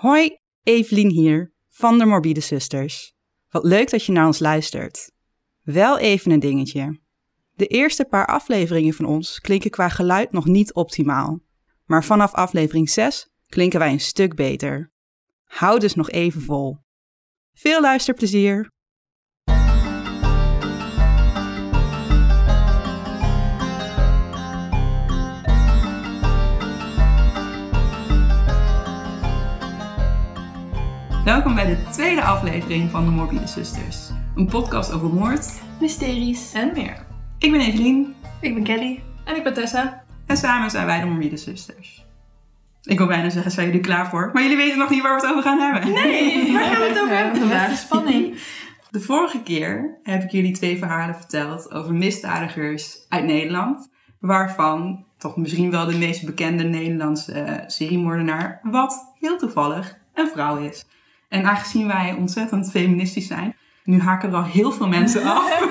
Hoi, Evelien hier van de Morbide Sisters. Wat leuk dat je naar ons luistert. Wel even een dingetje. De eerste paar afleveringen van ons klinken qua geluid nog niet optimaal. Maar vanaf aflevering 6 klinken wij een stuk beter. Hou dus nog even vol. Veel luisterplezier! Welkom bij de tweede aflevering van de Morbide Sisters. Een podcast over moord Mysteries. En meer. Ik ben Evelien Ik ben Kelly. En ik ben Tessa. en samen zijn wij de Morbide Sisters. Ik wil bijna zeggen, zijn jullie klaar voor? Maar jullie weten nog niet waar we het over gaan hebben. Nee, waar gaan we het over hebben vandaag? Spanning. De vorige keer heb ik jullie twee verhalen verteld over misdadigers uit Nederland. Waarvan toch misschien wel de meest bekende Nederlandse eh, seriemoordenaar, wat heel toevallig een vrouw is. En aangezien wij ontzettend feministisch zijn, nu haken er al heel veel mensen af.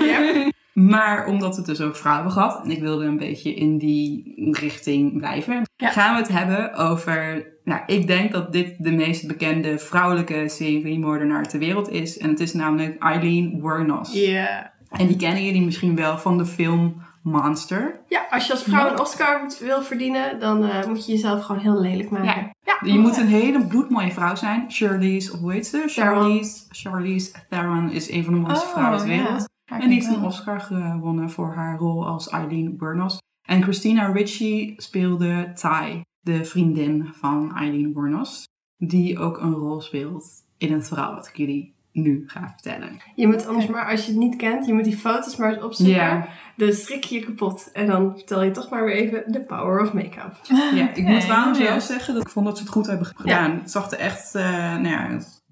Maar omdat we het dus over vrouwen hebben gehad, en ik wilde een beetje in die richting blijven, Ja. gaan we het hebben over. Nou, ik denk dat dit de meest bekende vrouwelijke seriemoordenaar ter wereld is. En het is namelijk Eileen Wuornos. Ja. En die kennen jullie misschien wel van de film Monster. Ja, als je als vrouw een Oscar wil verdienen, dan eh, moet je jezelf gewoon heel lelijk maken. Ja. ja. Je moet een hele bloedmooie vrouw zijn. Charlize, of hoe heet ze? Theron. Charlize, Charlize Theron is een van de mooiste Oh, vrouwen ter ja. wereld. En die heeft een Oscar gewonnen voor haar rol als Eileen Wuornos. En Christina Ricci speelde Ty, de vriendin van Eileen Wuornos. Die ook een rol speelt in het verhaal wat ik jullie nu ga vertellen. Je moet anders maar, als je het niet kent, je moet die foto's maar eens opzoeken. Ja, Dan strik je je kapot. En dan vertel je toch maar weer even the power of make-up. ja ik moet trouwens ja. wel zeggen dat ik vond dat ze het goed hebben gedaan. Het zag er echt, eh nou ja...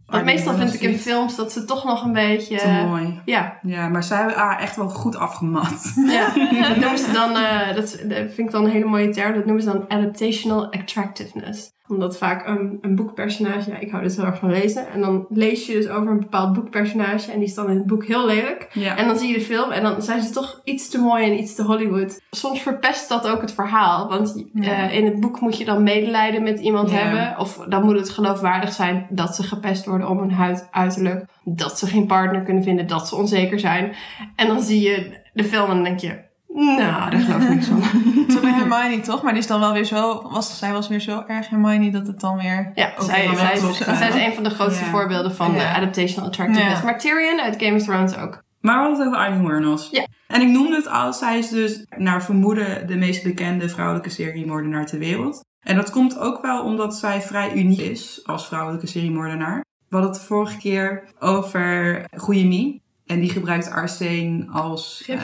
Want meestal vind ik in films dat ze toch nog een beetje... Te mooi. Ja, Ja, maar zij hebben haar echt wel goed afgemat. ja. dat noemen ze dan, eh, dat, dat vind ik dan een hele mooie term, dat noemen ze dan adaptational attractiveness. Omdat vaak een, een boekpersonage, ja, ik hou dus heel erg van lezen, en dan lees je dus over een bepaald boekpersonage en die is dan in het boek heel lelijk. Ja. En dan zie je de film en dan zijn ze toch iets te mooi en iets te Hollywood. Soms verpest dat ook het verhaal. Want Ja. eh, in het boek moet je dan medelijden met iemand Ja. hebben. Of dan moet het geloofwaardig zijn dat ze gepest worden om hun huid, uiterlijk. Dat ze geen partner kunnen vinden, dat ze onzeker zijn. En dan zie je de film en dan denk je... Nou, daar geloof ik niks van. Zo bij Hermione toch? Maar die is dan wel weer zo... Was, zij was weer zo erg Hermione dat het dan weer... Ja, zij, is, zij is een van de grootste Ja. voorbeelden van Ja. adaptational attractiveness. Ja. Maar Tyrion uit Game of Thrones ook. Maar we hadden het over Eileen Wuornos. Ja. En ik noemde het al, zij is dus naar vermoeden de meest bekende vrouwelijke seriemoordenaar ter wereld. En dat komt ook wel omdat zij vrij uniek is als vrouwelijke seriemoordenaar. We hadden het de vorige keer over Goeie Mie. En die gebruikt arsen als eh,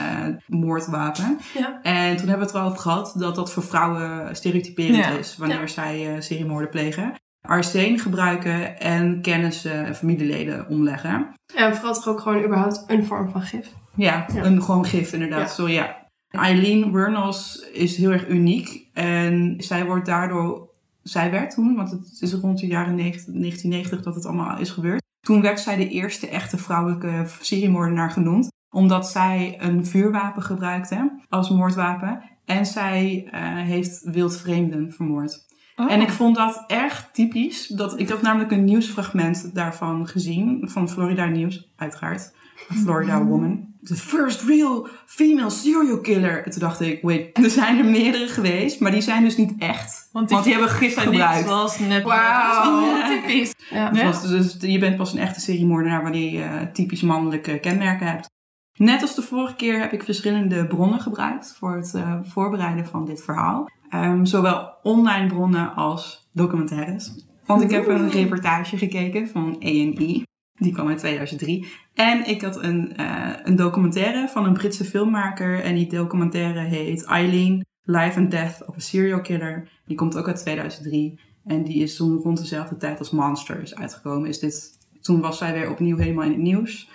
moordwapen. Ja. En toen hebben we het erover gehad dat dat voor vrouwen stereotyperend Ja. is wanneer Ja. zij eh seriemoorden plegen. Arsen gebruiken en kennis eh, en familieleden omleggen. En vooral toch ook gewoon überhaupt een vorm van gif. Ja, een gewoon gif inderdaad. Sorry, ja. Eileen Wuornos is heel erg uniek. En zij wordt daardoor... Zij werd toen, want het is rond de jaren 90 1990 dat het allemaal is gebeurd. Toen werd zij de eerste echte vrouwelijke seriemoordenaar genoemd. Omdat zij een vuurwapen gebruikte als moordwapen. En zij eh, heeft wildvreemden vermoord. Oh. En ik vond dat erg typisch. Dat, ik had namelijk een nieuwsfragment daarvan gezien. Van Florida Nieuws, uiteraard. Florida Woman. The first real female serial killer. En toen dacht ik, wait, er zijn er meerdere geweest. Maar die zijn dus niet echt. Want die, hebben gif gebruikt. zoals net... Wauw. Typisch. Ja. Dus was- dus je bent pas een echte seriemoordenaar wanneer je eh, typisch mannelijke kenmerken hebt. Net als de vorige keer heb ik verschillende bronnen gebruikt voor het eh, voorbereiden van dit verhaal. Ehm, zowel online bronnen als documentaires. Want ik heb een reportage gekeken van A&E. Die kwam in 2003. En ik had een, eh, een documentaire van een Britse filmmaker. En die documentaire heet Eileen, Life and Death of a Serial Killer. Die komt ook uit 2003. En die is toen rond dezelfde tijd als Monster is uitgekomen. Is dit, toen was zij weer opnieuw helemaal in het nieuws.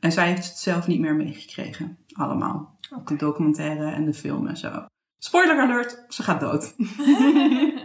En zij heeft het zelf niet meer meegekregen. Allemaal. De documentaire en de film en zo. Spoiler alert, ze gaat dood.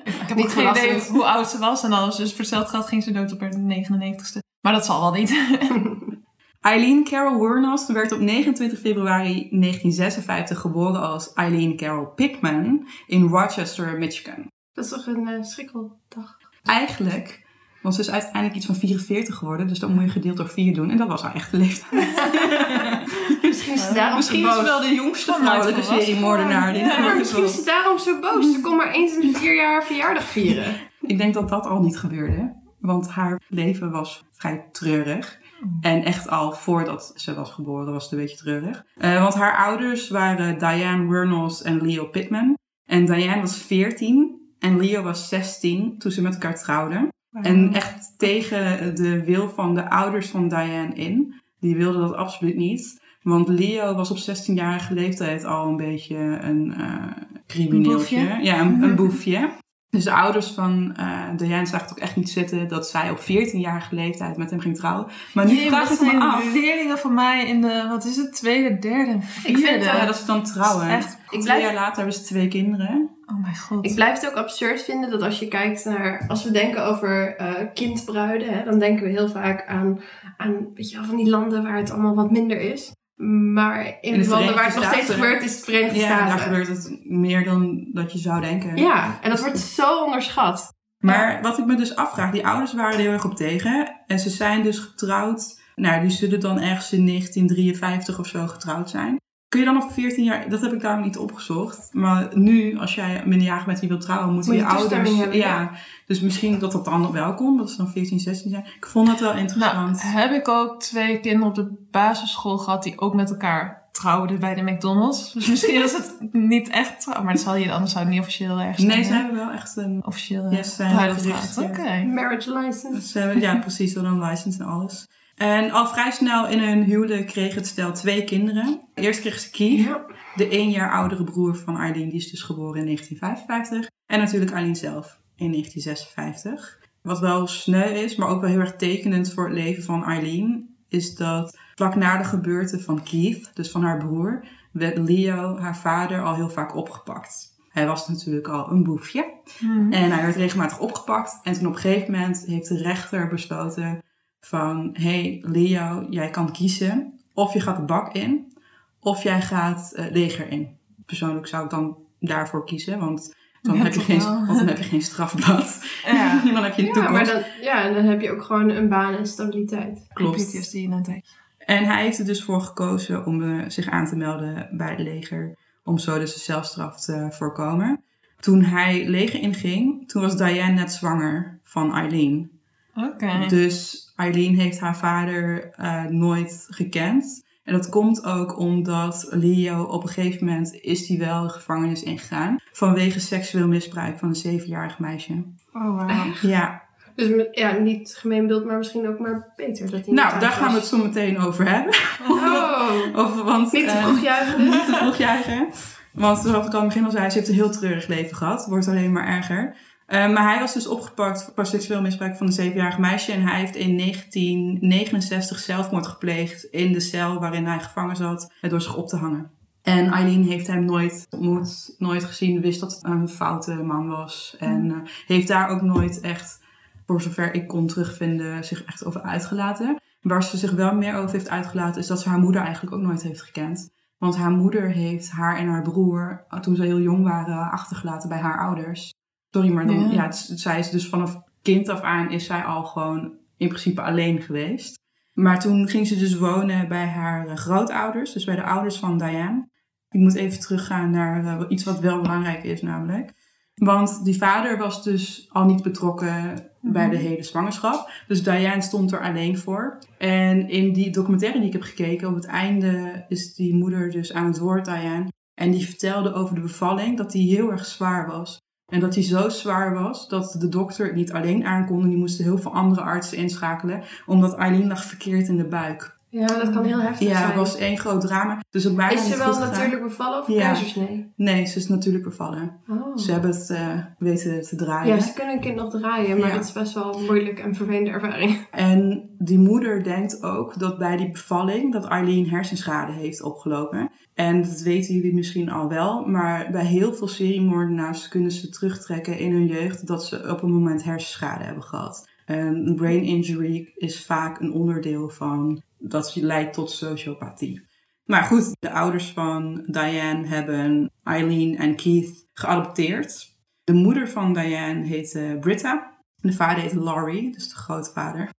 Ik heb Niet ook geen idee hoe oud ze was. En als dus verteld gaat, ging ze dood op haar 99ste. Maar dat zal wel niet. Eileen Carol Wuornos werd op 29 februari 1956 geboren als Eileen Carol Pickman in Rochester, Michigan. Dat is toch een eh, schrikkeldag? Eigenlijk Want ze is uiteindelijk iets van 44 geworden. Dus dan moet je gedeeld door 4 doen. En dat was haar echte leeftijd. Misschien is ze daarom Misschien is ze wel de jongste vrouwelijke seriemoordenaar. Ja, er misschien is ze daarom zo boos. Ze kon maar eens in de vier jaar verjaardag vieren. Ik denk dat dat al niet gebeurde. Want haar leven was vrij treurig. En echt al voordat ze was geboren was het een beetje treurig. Eh, want haar ouders waren Diane Wernals en Leo Pittman. En Diane was 14 en Leo was 16 toen ze met elkaar trouwden. En echt tegen de wil van de ouders van Diane in. Die wilden dat absoluut niet. Want Leo was op 16-jarige leeftijd al een beetje een eh crimineeltje. Een boefje. Ja, een, een boefje. Dus de ouders van eh Diane zagen het ook echt niet zitten dat zij op 14-jarige leeftijd met hem ging trouwen. Maar nu vraag dat ik me af. leerlingen van mij in de, wat is het, tweede, derde vierde. vind Ja, dat ze dan trouwen. Echt- Ik Twee blijf- jaar later hebben ze twee kinderen. Oh mijn god. Ik blijf het ook absurd vinden dat als je kijkt naar... Als we denken over eh, kindbruiden, hè, dan denken we heel vaak aan, aan weet je wel, van die landen waar het allemaal wat minder is. Maar in, In de de landen waar het nog steeds gebeurt, is het Verenigde Ja, Staten. daar gebeurt het meer dan dat je zou denken. Ja, en dat wordt zo onderschat. Maar wat ik me dus afvraag, die ouders waren er heel erg op tegen. En ze zijn dus getrouwd. Nou, die zullen dan ergens in 1953 of zo getrouwd zijn. Kun je dan op 14 jaar, dat heb ik daarom niet opgezocht. Maar nu, als jij minderjarig met wie wilt trouwen, moeten Moet je, je ouders. hebben, ja. Dus misschien dat dat dan wel kon, dat ze dan 14, 16 zijn. Ik vond dat wel Nou, interessant. heb ik ook twee kinderen op de basisschool gehad die ook met elkaar trouwden bij de McDonald's. Dus misschien is het niet echt trouw, maar dat zal je anders zou het niet officieel ergens nee, ze hebben wel echt een. officieel Ja, ja, zijn gehad. Oké. Marriage license. Ze hebben, ja, precies, wel een license en alles. En al vrij snel in hun huwelijk kreeg het stel twee kinderen. Eerst kreeg ze Keith. Ja. de één jaar oudere broer van Arlene, die is dus geboren in 1955. En natuurlijk Arlene zelf in 1956. Wat wel sneu is, maar ook wel heel erg tekenend voor het leven van Arlene, is dat vlak na de gebeurte van Keith, dus van haar broer, werd Leo, haar vader, al heel vaak opgepakt. Hij was natuurlijk al een boefje. Hmm. En hij werd regelmatig opgepakt. En toen op een gegeven moment heeft de rechter besloten van... hey Leo, jij kan kiezen of je gaat de bak in of jij gaat eh, leger in. Persoonlijk zou ik dan daarvoor kiezen, want dan, Ja, heb, je geen, want dan heb je geen strafblad. Ja. dan heb je een Ja, toekomst. maar dan, ja, en dan heb je ook gewoon een baan en stabiliteit. Klopt. PTSD een. En hij heeft er dus voor gekozen om eh, zich aan te melden bij het leger. Om zo dus de zelfstraf te voorkomen. Toen hij leger inging, toen was Diane net zwanger van Eileen. Oké. Dus Eileen heeft haar vader eh, nooit gekend. En dat komt ook omdat Leo op een gegeven moment is hij wel de gevangenis ingegaan. Vanwege seksueel misbruik van een zevenjarig meisje. Oh, wauw. Ja, Dus met- ja, niet gemeen beeld, maar misschien ook maar beter dat hij niet nou daar gaan we het zo meteen over hebben. Oh, Over, want, niet te eh, vroeg juichen. Niet te vroeg juichen. Want zoals ik al in het begin al zei, ze heeft een heel treurig leven gehad. Wordt alleen maar erger. Eh, maar hij was dus opgepakt voor seksueel misbruik van een zevenjarig meisje. En hij heeft in 1969 zelfmoord gepleegd in de cel waarin hij gevangen zat. Door zich op te hangen. En Eileen heeft hem nooit ontmoet, nooit gezien, wist dat het een foute man was. En eh, heeft daar ook nooit echt, voor zover ik kon terugvinden, zich echt over uitgelaten. Waar ze zich wel meer over heeft uitgelaten, is dat ze haar moeder eigenlijk ook nooit heeft gekend. Want haar moeder heeft haar en haar broer, toen ze heel jong waren, achtergelaten bij haar ouders. Sorry, maar dan, Ja. ja. het- zij is dus vanaf kind af aan is zij al gewoon in principe alleen geweest. Maar toen ging ze dus wonen bij haar eh, grootouders, dus bij de ouders van Diane. Ik moet even teruggaan naar eh, iets wat wel belangrijk is namelijk. Want die vader was dus al niet betrokken bij de hele zwangerschap. Dus Diane stond er alleen voor. En in die documentaire die ik heb gekeken, op het einde is die moeder dus aan het woord, Diane. En die vertelde over de bevalling dat die heel erg zwaar was. En dat die zo zwaar was dat de dokter het niet alleen aankon. En die moesten heel veel andere artsen inschakelen. Omdat Eileen lag verkeerd in de buik. Ja, dat kan heel heftig Ja, zijn. het was één groot drama. Dus bijna is ze wel gegaan. natuurlijk bevallen of Ja. keizersnee? Nee, ze is natuurlijk bevallen. Oh. Ze hebben het eh, weten te draaien. Ja, ze kunnen een kind nog draaien, maar Ja. dat is best wel een moeilijk en vervelende ervaring. En die moeder denkt ook dat bij die bevalling dat Eileen hersenschade heeft opgelopen. En dat weten jullie misschien al wel, maar bij heel veel seriemoordenaars kunnen ze terugtrekken in hun jeugd dat ze op een moment hersenschade hebben gehad. En brain injury is vaak een onderdeel van dat leidt tot sociopathie. Maar goed, de ouders van Diane hebben Eileen en Keith geadopteerd. De moeder van Diane heette Britta. De vader heet Laurie, dus de grootvader.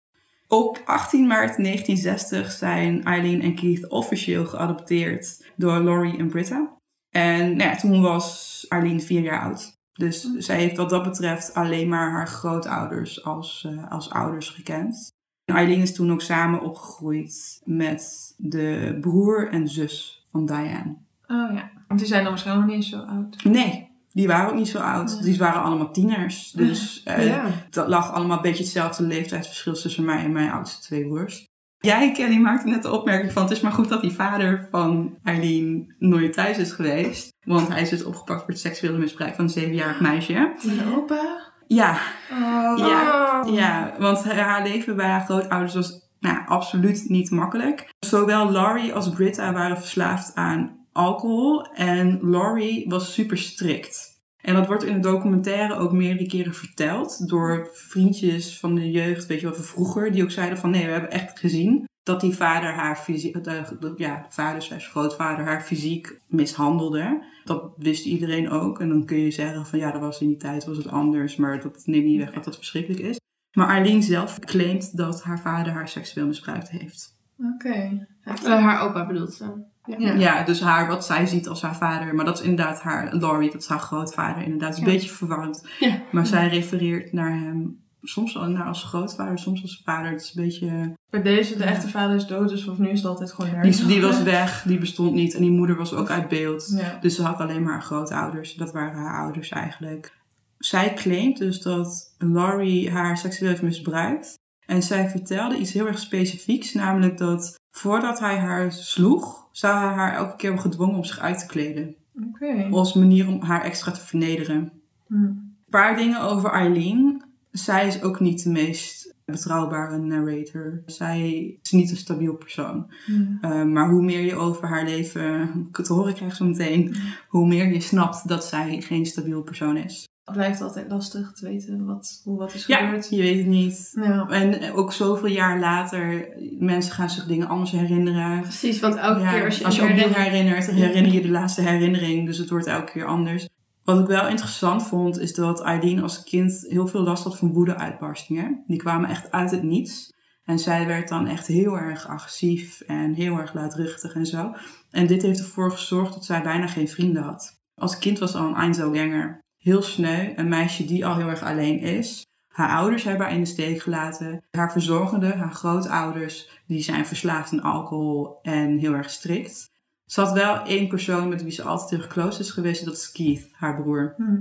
Op 18 maart 1960 zijn Eileen en Keith officieel geadopteerd door Laurie en Britta. En nou ja, toen was Eileen vier jaar oud. Dus zij heeft wat dat betreft alleen maar haar grootouders als, uh, als ouders gekend. Eileen is toen ook samen opgegroeid met de broer en zus van Diane. Oh ja, want die zijn dan waarschijnlijk nog niet zo oud. Nee, die waren ook niet zo oud. Die waren allemaal tieners. Dus uh, Ja. dat lag allemaal een beetje hetzelfde leeftijdsverschil tussen mij en mijn oudste twee broers. Jij, Kelly, maakte net de opmerking van... het is maar goed dat die vader van Eileen nooit thuis is geweest. Want hij is dus opgepakt voor het seksuele misbruik van een zevenjarig meisje. De opa? Ja, Oh, Ja. Ja want haar leven bij haar grootouders was nou, absoluut niet makkelijk. Zowel Laurie als Britta waren verslaafd aan alcohol. En Laurie was super strikt. En dat wordt in de documentaire ook meerdere keren verteld door vriendjes van de jeugd, weet je wel, van vroeger, die ook zeiden van nee, we hebben echt gezien dat die vader haar fysiek, de, de- ja, vader slash grootvader haar fysiek mishandelde. Dat wist iedereen ook. En dan kun je zeggen van ja, dat was in die tijd was het anders, maar dat neemt niet weg dat dat verschrikkelijk is. Maar Arlene zelf claimt dat haar vader haar seksueel misbruikt heeft. Oké. Eh, haar opa bedoelt ze. Ja. Ja. Ja, dus haar, wat zij ziet als haar vader. Maar dat is inderdaad haar, Laurie, dat is haar grootvader. Inderdaad, is een Ja. beetje verwarrend. Ja. Maar zij refereert naar hem soms naar als grootvader, soms als vader. Het is een beetje... Bij deze, de echte vader is dood, dus vanaf nu is het altijd gewoon Die, nergens. die was weg, die bestond niet. En die moeder was ook uit beeld. Ja. Dus ze had alleen maar haar grootouders. Dat waren haar ouders eigenlijk. Zij claimt dus dat Laurie haar seksueel heeft misbruikt. En zij vertelde iets heel erg specifieks. Namelijk dat voordat hij haar sloeg, zou hij haar elke keer hebben gedwongen om zich uit te kleden. Oké. Als manier om haar extra te vernederen. Hm. Een paar dingen over Eileen. Zij is ook niet de meest betrouwbare narrator. Zij is niet een stabiel persoon. Hm. Uh, maar hoe meer je over haar leven te horen krijgt zo meteen, hoe meer je snapt dat zij geen stabiel persoon is. Het blijft altijd lastig te weten wat, hoe wat is Ja, gebeurd. je weet het niet. Ja. En ook zoveel jaar later, mensen gaan zich dingen anders herinneren. Precies, want elke Ja, keer als je, als je opnieuw herinnert, herinner je de laatste herinnering. Dus het wordt elke keer anders. Wat ik wel interessant vond, is dat Eileen als kind heel veel last had van woedeuitbarstingen. Die kwamen echt uit het niets. En zij werd dan echt heel erg agressief en heel erg luidruchtig en zo. En dit heeft ervoor gezorgd dat zij bijna geen vrienden had. Als kind was al een Einzelganger. Heel sneu, een meisje die al heel erg alleen is. Haar ouders hebben haar in de steek gelaten. Haar verzorgende, haar grootouders, die zijn verslaafd aan alcohol en heel erg strikt. Ze had wel één persoon met wie ze altijd heel close is geweest. Dat is Keith, haar broer. Hm.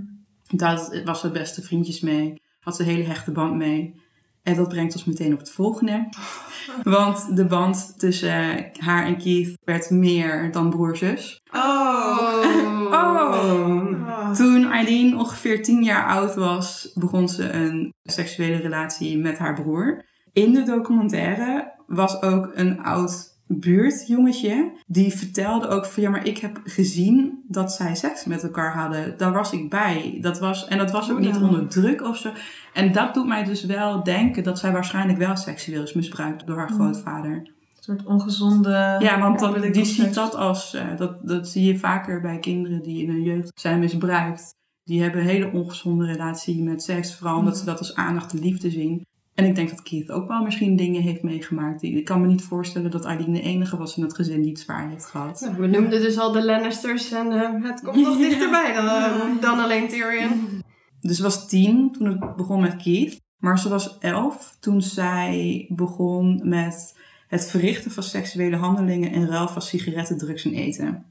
Daar was ze beste vriendjes mee. Had ze een hele hechte band mee. En dat brengt ons meteen op het volgende. Want de band tussen haar en Keith werd meer dan broer-zus. Oh. Oh. Toen Eileen ongeveer 10 jaar oud was, begon ze een seksuele relatie met haar broer. In de documentaire was ook een oud buurtjongetje die vertelde ook van ja, maar ik heb gezien dat zij seks met elkaar hadden. Daar was ik bij. Dat was, en dat was ook Hoe niet onder druk of zo. En dat doet mij dus wel denken dat zij waarschijnlijk wel seksueel is misbruikt door haar Mm. grootvader. Een soort ongezonde... Ja, want dat, die context. ziet dat als, eh, dat, dat zie je vaker bij kinderen die in hun jeugd zijn misbruikt. Die hebben een hele ongezonde relatie met seks, vooral omdat ze dat als aandacht en liefde zien. En ik denk dat Keith ook wel misschien dingen heeft meegemaakt. Ik kan me niet voorstellen dat Eileen de enige was in het gezin die het zwaar heeft gehad. Nou, we noemden dus al de Lannisters en eh, het komt nog dichterbij dan, eh, dan alleen Tyrion. Dus ze was tien toen het begon met Keith. Maar ze was elf toen zij begon met het verrichten van seksuele handelingen in ruil van sigaretten, drugs en eten.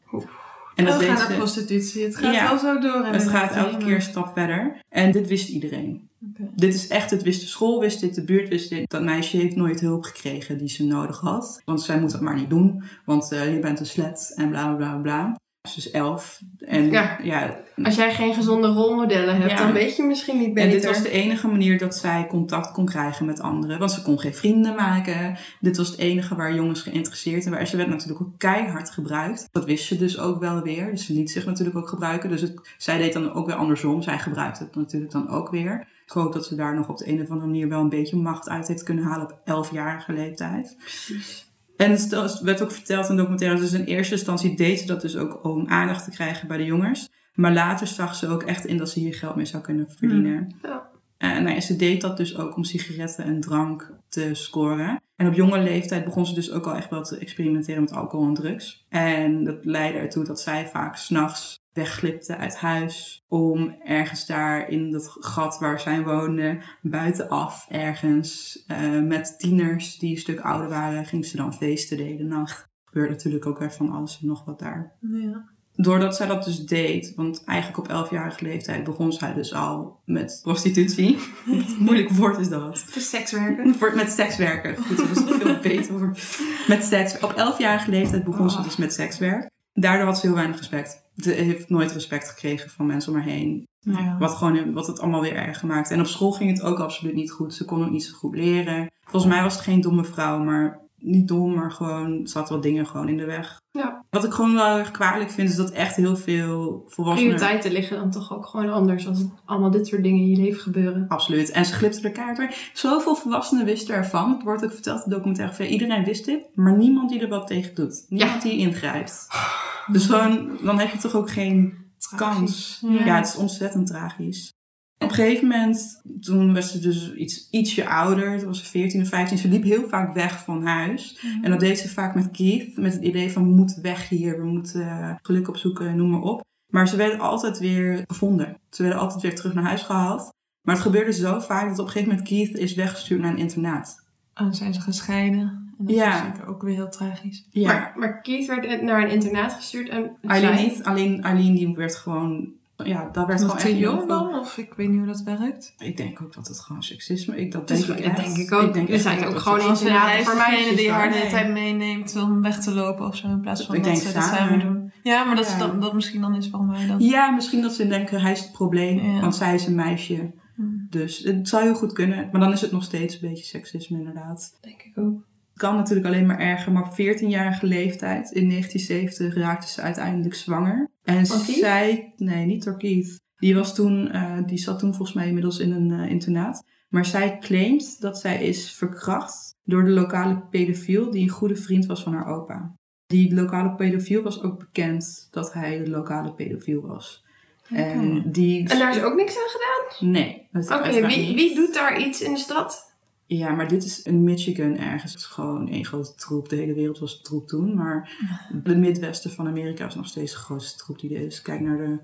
En Dat dat gaat naar prostitutie. Het gaat Ja. wel zo door. Het gaat elke keer een stap verder. En dit wist iedereen. Dit is echt, het wist de school, wist dit, de buurt wist dit. Dat meisje heeft nooit hulp gekregen die ze nodig had. Want zij moet dat maar niet doen, want eh, je bent een slet en bla bla bla bla. Ze is elf. En, Ja. ja, Als jij geen gezonde rolmodellen hebt, Ja. dan weet je misschien niet en beter. dit was de enige manier dat zij contact kon krijgen met anderen. Want ze kon geen vrienden maken. Dit was het enige waar jongens geïnteresseerd in waren. Ze werd natuurlijk ook keihard gebruikt. Dat wist ze dus ook wel weer. Dus ze liet zich natuurlijk ook gebruiken. Dus het, zij deed dan ook weer andersom. Zij gebruikte het natuurlijk dan ook weer. Ik hoop dat ze daar nog op de een of andere manier wel een beetje macht uit heeft kunnen halen op elfjarige leeftijd. Precies. En het werd ook verteld in documentaires. Dus in eerste instantie deed ze dat dus ook om aandacht te krijgen bij de jongens. Maar later zag ze ook echt in dat ze hier geld mee zou kunnen verdienen. Ja. En nou ja, ze deed dat dus ook om sigaretten en drank te scoren. En op jonge leeftijd begon ze dus ook al echt wel te experimenteren met alcohol en drugs. En dat leidde ertoe dat zij vaak s'nachts wegglipte uit huis om ergens daar in dat gat waar zij woonde, buitenaf ergens, eh, met tieners die een stuk ouder waren, ging ze dan feesten de hele nacht. Gebeurde natuurlijk ook weer van alles en nog wat daar Ja. doordat zij dat dus deed, want eigenlijk op 11-jarige leeftijd begon zij dus al met prostitutie. Moeilijk woord is dat. De sekswerken. Voor- Met sekswerken. Goed, dat is veel beter woord. Met seks. Op 11-jarige leeftijd begon ze dus met sekswerk. Daardoor had ze heel weinig respect. Ze heeft nooit respect gekregen van mensen om haar heen. Ja. Wat, gewoon, wat het allemaal weer erger maakte. En op school ging het ook absoluut niet goed. Ze kon ook niet zo goed leren. Volgens mij was het geen domme vrouw, maar niet dom, maar gewoon, had wel dingen gewoon in de weg. Ja. Wat ik gewoon wel erg kwalijk vind, is dat echt heel veel volwassenen... Prioriteiten liggen dan toch ook gewoon anders als het allemaal dit soort dingen in je leven gebeuren. Absoluut. En ze glipte de kaart weer. Zoveel volwassenen wisten ervan. Het wordt ook verteld in de documentaire. Iedereen wist dit, maar niemand die er wat tegen doet. Niemand die ingrijpt. Dus gewoon, dan heb je toch ook geen kans. Ja. Ja. het is ontzettend tragisch. Op een gegeven moment, toen was ze dus iets, ietsje ouder. Toen was ze 14 of 15. Ze liep heel vaak weg van huis. En dat deed ze vaak met Keith. Met het idee van, we moeten weg hier. We moeten eh, geluk opzoeken, noem maar op. Maar ze werden altijd weer gevonden. Ze werden altijd weer terug naar huis gehaald. Maar het gebeurde zo vaak dat op een gegeven moment Keith is weggestuurd naar een internaat. En dan zijn ze gescheiden. En dat Ja. is zeker ook weer heel tragisch. Ja, Maar, maar Keith werd naar een internaat gestuurd en Eileen niet. Alleen Eileen die werd gewoon... Ja, dat werd Nog gewoon te jong dan? Of ik weet niet hoe dat werkt. Ik denk ook dat het gewoon seksisme... Ik, dat Dat denk is- ik dat denk ik ook. denk Er echt zijn dat ook gewoon in- voor meisjes die haar de dan. hele tijd meeneemt om weg te lopen of zo. In plaats van Ik dat denk ze dat samen. doen. Ja, maar dat, is Ja. dan, dat misschien dan is waarom wij dat... Ja, misschien dat ze denken, hij is het probleem, Ja. want zij is een meisje. Hmm. Dus het zou heel goed kunnen, maar dan is het nog steeds een beetje seksisme inderdaad. Denk ik ook. Kan natuurlijk alleen maar erger, maar op 14-jarige leeftijd, in 1970, raakte ze uiteindelijk zwanger. En zij, nee, niet door Keith. Die, was toen, eh, die zat toen volgens mij inmiddels in een eh, internaat. Maar zij claimt dat zij is verkracht door de lokale pedofiel die een goede vriend was van haar opa. Die lokale pedofiel was ook bekend dat hij de lokale pedofiel was. En die... En daar is ook niks aan gedaan? Nee. Oké, wie, wie doet daar iets in de stad? Ja, maar dit is in Michigan ergens. Het is gewoon één grote troep. De hele wereld was troep toen. Maar het Midwesten van Amerika is nog steeds de grootste troep die er is. Kijk naar de,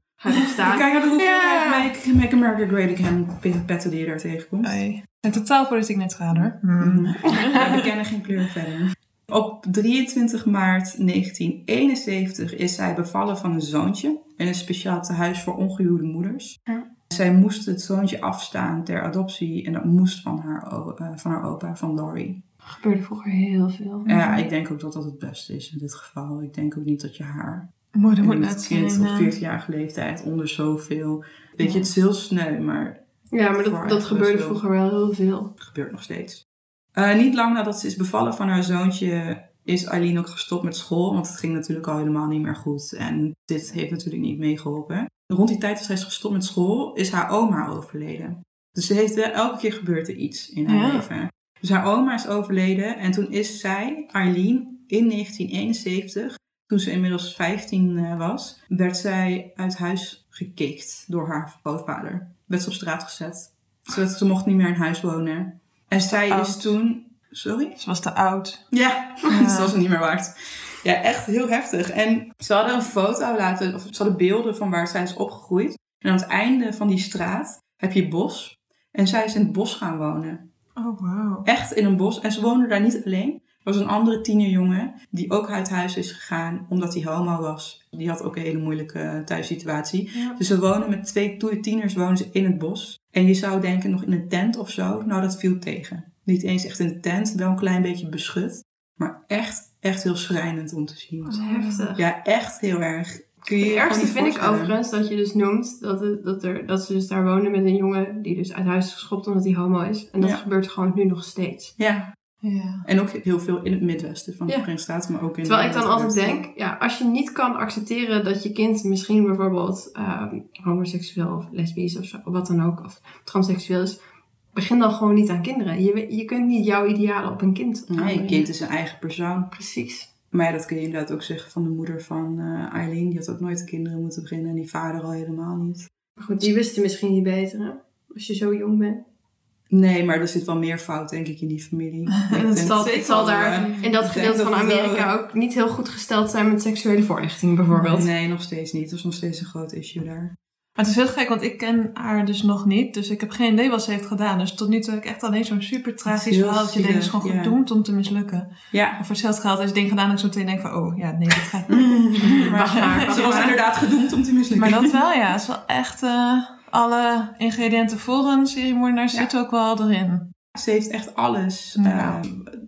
staat. kijk naar de hoeveelheid Ja. make, make America Great Again petten die je daar tegenkomt. Hey. En totaal politiek neutraal hoor. Mhm. Ja, we kennen geen kleur verder. Op 23 maart 1971 is zij bevallen van een zoontje in een speciaal tehuis voor ongehuwde moeders. Ja. Zij moest het zoontje afstaan ter adoptie en dat moest van haar, eh, van haar opa, van Laurie. gebeurde vroeger heel veel. Ja, ik denk ook dat dat het beste is in dit geval. Ik denk ook niet dat je haar Moeder moet net kind op eh, 14-jarige leeftijd onder zoveel... Weet je, het is heel sneu, maar Ja, maar dat, dat gebeurde wel. vroeger wel heel veel. gebeurt nog steeds. Eh, niet lang nadat ze is bevallen van haar zoontje is Eileen ook gestopt met school. Want het ging natuurlijk al helemaal niet meer goed. En dit heeft natuurlijk niet meegeholpen. Rond die tijd dat zij is gestopt met school is haar oma overleden. Dus ze heeft wel, elke keer gebeurt er iets in haar Ja. leven. Dus haar oma is overleden en toen is zij, Eileen, in 1971, toen ze inmiddels 15 eh, was, werd zij uit huis gekikt door haar grootvader. Werd ze op straat gezet. Ze, werd- ze mocht niet meer in huis wonen. En zij is toen... Sorry? Ze was te oud. Ja, Ja. dat was het niet meer waard. Ja, echt heel heftig. En ze hadden een foto laten, of ze hadden beelden van waar zij is opgegroeid. En aan het einde van die straat heb je bos. En zij is in het bos gaan wonen. Oh, wauw. Echt in een bos. En ze woonde daar niet alleen. Er was een andere tienerjongen die ook uit huis is gegaan omdat hij homo was. Die had ook een hele moeilijke eh, thuissituatie. Ja. Dus ze wonen met twee tieners wonen ze in het bos. En je zou denken nog in een tent of zo. Nou, dat viel tegen. Niet eens echt in een tent, wel een klein beetje beschut. Maar echt, echt heel schrijnend om te zien. Dat is heftig. Ja, echt heel erg. Kun je je Het ergste vind ik overigens dat je dus noemt dat, het, dat, er, dat ze dus daar wonen met een jongen die dus uit huis is geschopt omdat hij homo is. En dat Ja. gebeurt gewoon nu nog steeds. Ja, Ja. en ook heel veel in het Midwesten van de Ja. Verenigde Staten, maar ook in Terwijl ik dan altijd denk, ja, als je niet kan accepteren dat je kind misschien bijvoorbeeld ehm, homoseksueel of lesbisch of zo, of wat dan ook, of transseksueel is, begin dan gewoon niet aan kinderen. Je, je kunt niet jouw idealen op een kind Nee, een kind is een eigen persoon. Precies. Maar ja, dat kun je inderdaad ook zeggen van de moeder van eh, Eileen. Die had ook nooit kinderen moeten beginnen en die vader al helemaal niet. Maar goed, die wisten misschien niet beter. hè? Als je zo jong bent. Nee, maar er zit wel meer fout, denk ik, in die familie. Ik Het zal, dat- het zal daar eh, in dat gedeelte van Amerika ook niet heel goed gesteld zijn met seksuele voorlichting bijvoorbeeld. Nee, nog steeds niet. Dat is nog steeds een groot issue daar. Maar het is heel gek, want ik ken haar dus nog niet. Dus ik heb geen idee wat ze heeft gedaan. Dus tot nu toe heb ik echt alleen zo'n super tragisch Heel verhaal. Dat je denkt, het is gewoon ja. gedoemd om te mislukken. Ja. Of voor hetzelfde geld is ding gedaan dat ik zo meteen denk van... Oh, ja, nee, dit gaat Wacht maar, wacht Ze was maar. inderdaad gedoemd om te mislukken. Maar dat wel, ja. Het is wel echt... eh, alle ingrediënten voor een seriemoordenaar Ja. zitten ook wel erin. Ze heeft echt alles Ja.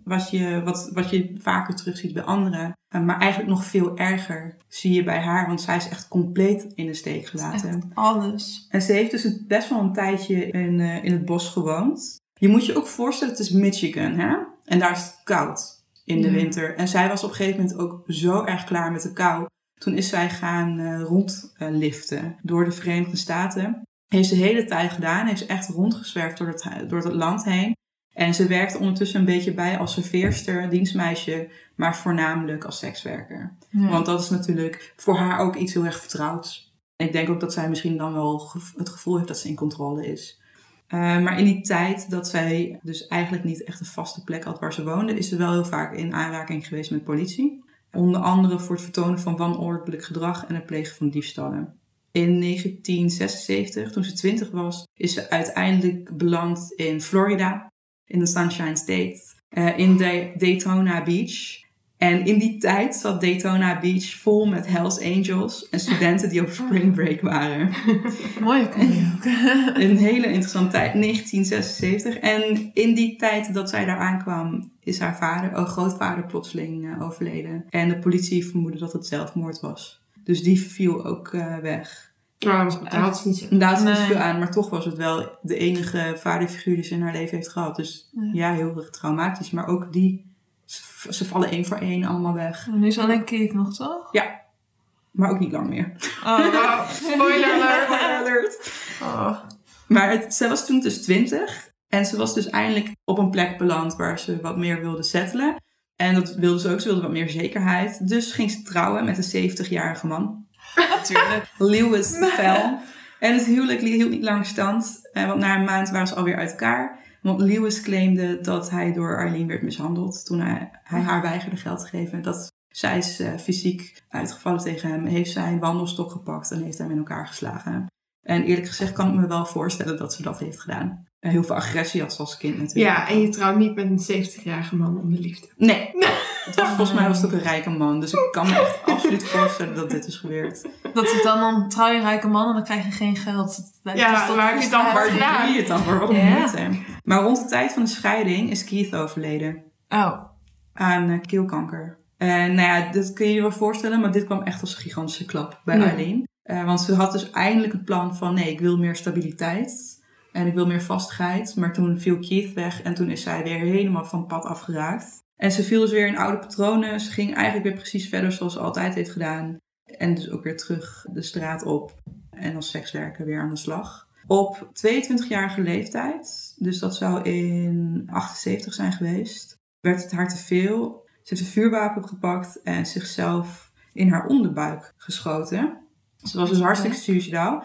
Wat, je, wat, wat je vaker terugziet bij anderen. Eh, maar eigenlijk nog veel erger zie je bij haar, want zij is echt compleet in de steek Echt gelaten. alles. En ze heeft dus best wel een tijdje in, eh, in het bos gewoond. Je moet je ook voorstellen, het is Michigan, hè? En daar is het koud in de winter. En zij was op een gegeven moment ook zo erg klaar met de kou. Toen is zij gaan eh, rondliften door de Verenigde Staten. Heeft ze de hele tijd gedaan. Heeft ze echt rondgezwerfd door het, door het land heen. En ze werkte ondertussen een beetje bij als serveerster, dienstmeisje, maar voornamelijk als sekswerker. Ja. Want dat is natuurlijk voor haar ook iets heel erg vertrouwds. Ik denk ook dat zij misschien dan wel het gevoel heeft dat ze in controle is. Eh, maar in die tijd dat zij dus eigenlijk niet echt een vaste plek had waar ze woonde, is ze wel heel vaak in aanraking geweest met politie. Onder andere voor het vertonen van wanordelijk gedrag en het plegen van diefstallen. In 1976, toen ze 20 was, is ze uiteindelijk beland in Florida, in de Sunshine State, eh, in Da- Daytona Beach. En in die tijd zat Daytona Beach vol met Hells Angels en studenten die op spring break waren. Mooie combi ook. Een hele interessante tijd, 1976. En in die tijd dat zij daar aankwam, is haar vader, oh, grootvader, plotseling eh, overleden. En de politie vermoedde dat het zelfmoord was. Dus die viel ook eh, weg. Daar had ze niet. En daar had ze niet Nee. veel aan, maar toch was het wel de enige vaderfiguur die ze in haar leven heeft gehad. Dus Ja. ja, heel erg traumatisch. Maar ook die, ze, ze vallen één voor één allemaal weg. Nu is alleen Keith nog, toch? Maar ook niet lang meer. Oh, spoiler alert. Spoiler alert. oh. Maar het, zij was toen dus 20 en ze was dus eindelijk op een plek beland waar ze wat meer wilde settelen. En dat wilde ze ook, ze wilde wat meer zekerheid. Dus ging ze trouwen met een 70-jarige man, Natuurlijk. Lewis Fell. En het huwelijk hield niet lang stand, eh, want na een maand waren ze alweer uit elkaar. Want Lewis claimde dat hij door Arlene werd mishandeld toen hij, hij haar weigerde geld te geven. Dat zij is eh, fysiek uitgevallen tegen hem, heeft zij een wandelstok gepakt en heeft hem in elkaar geslagen. En eerlijk gezegd kan ik me wel voorstellen dat ze dat heeft gedaan. Heel veel agressie had ze als kind natuurlijk. Ja, en je trouwt niet met een 70-jarige man om de liefde. Nee. Het was, volgens mij was het ook een rijke man. Dus ik kan me echt absoluut voorstellen dat dit is gebeurd. Dat is dan een trouw je rijke man en dan krijg je geen geld. Dat Ja, waar dan. Waar doe je het dan voor? Een Ja. moeite. Maar rond de tijd van de scheiding is Keith overleden. Oh, aan eh, keelkanker. En nou ja, dat kun je je wel voorstellen, maar dit kwam echt als een gigantische klap bij Ja. Arlene. Eh, want ze had dus eindelijk het plan van, nee, ik wil meer stabiliteit en ik wil meer vastigheid. Maar toen viel Keith weg en toen is zij weer helemaal van pad afgeraakt. En ze viel dus weer in oude patronen. Ze ging eigenlijk weer precies verder zoals ze altijd heeft gedaan. En dus ook weer terug de straat op en als sekswerker weer aan de slag. Op 22-jarige leeftijd, dus dat zou in 78 zijn geweest, werd het haar te veel. Ze heeft een vuurwapen gepakt en zichzelf in haar onderbuik geschoten. Ze was dus hartstikke suicidaal.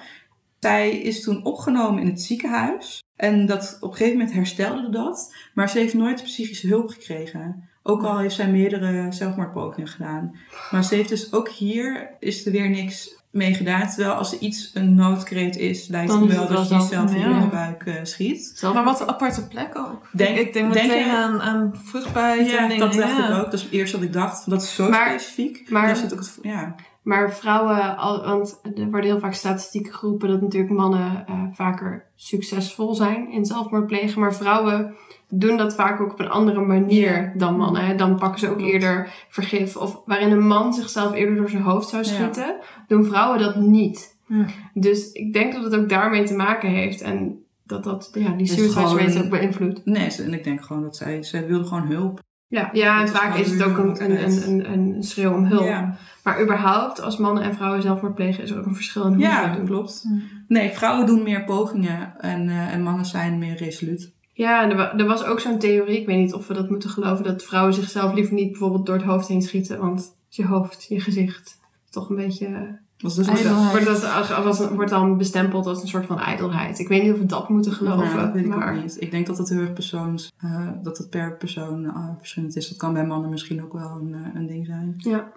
Zij is toen opgenomen in het ziekenhuis. En dat, op een gegeven moment herstelde dat. Maar ze heeft nooit psychische hulp gekregen. Ook al heeft zij meerdere zelfmoordpogingen gedaan. Maar ze heeft dus ook hier is er weer niks mee gedaan. Terwijl als er iets een noodkreet is, lijkt Dan het wel dat je jezelf in je ja. onderbuik eh, schiet. Zelf maar wat een aparte plek ook. Denk- ik denk denk meteen je- aan, aan vruchtbaarheid en Ja, dingen. dat dacht ja. ik ook. Dat is het eerste wat ik dacht. Dat is zo Maar- specifiek. maar- Daar zit ook het, ja. Maar vrouwen, want er worden heel vaak statistieken geroepen dat natuurlijk mannen eh, vaker succesvol zijn in zelfmoord plegen. Maar vrouwen doen dat vaak ook op een andere manier dan mannen. Hè. Dan pakken ze ook eerder vergif. Of waarin een man zichzelf eerder door zijn hoofd zou Ja. schieten, doen vrouwen dat niet. Hm. Dus ik denk dat het ook daarmee te maken heeft. En dat dat ja, die suicide rate ook beïnvloedt. Nee, en ik denk gewoon dat zij, zij wilde gewoon hulp. Ja, ja en vaak is het ook een, een, een, een, een schreeuw om hulp. Ja, Maar überhaupt, als mannen en vrouwen zelfmoord plegen, is er ook een verschil in hoe ze ja dat doen. klopt. Nee, vrouwen doen meer pogingen en, eh, en mannen zijn meer resoluut. Ja, en er, er was ook zo'n theorie, ik weet niet of we dat moeten geloven, dat vrouwen zichzelf liever niet bijvoorbeeld door het hoofd heen schieten. Want je hoofd, je gezicht, is toch een beetje Was dus. Wordt, dat, was, wordt dan bestempeld als een soort van ijdelheid. Ik weet niet of we dat moeten geloven. Ja, dat weet ik maar... ook niet. Ik denk dat het heel erg persoons, eh, dat het per persoon eh, verschillend is. Dat kan bij mannen misschien ook wel een, eh, een ding zijn. Ja.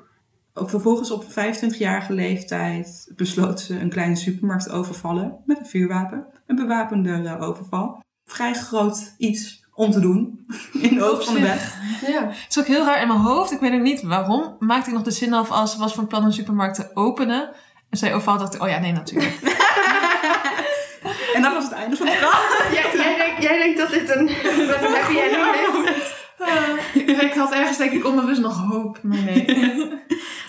Ook Vervolgens op 25-jarige leeftijd besloot ze een kleine supermarkt te overvallen met een vuurwapen. Een bewapende overval. Vrij groot iets om te doen in de ogen van de wet. ja. Het is ook heel raar in mijn hoofd. Ik weet ook niet waarom. Maakte ik nog de zin af als ze was van plan een supermarkt te openen. En zij overal dacht ik, oh ja, nee, natuurlijk. En dat was het einde van het verhaal. jij, jij, denkt, jij denkt dat dit een, dat een happy ending ik, ik had ergens denk ik onbewust nog hoop. Maar nee.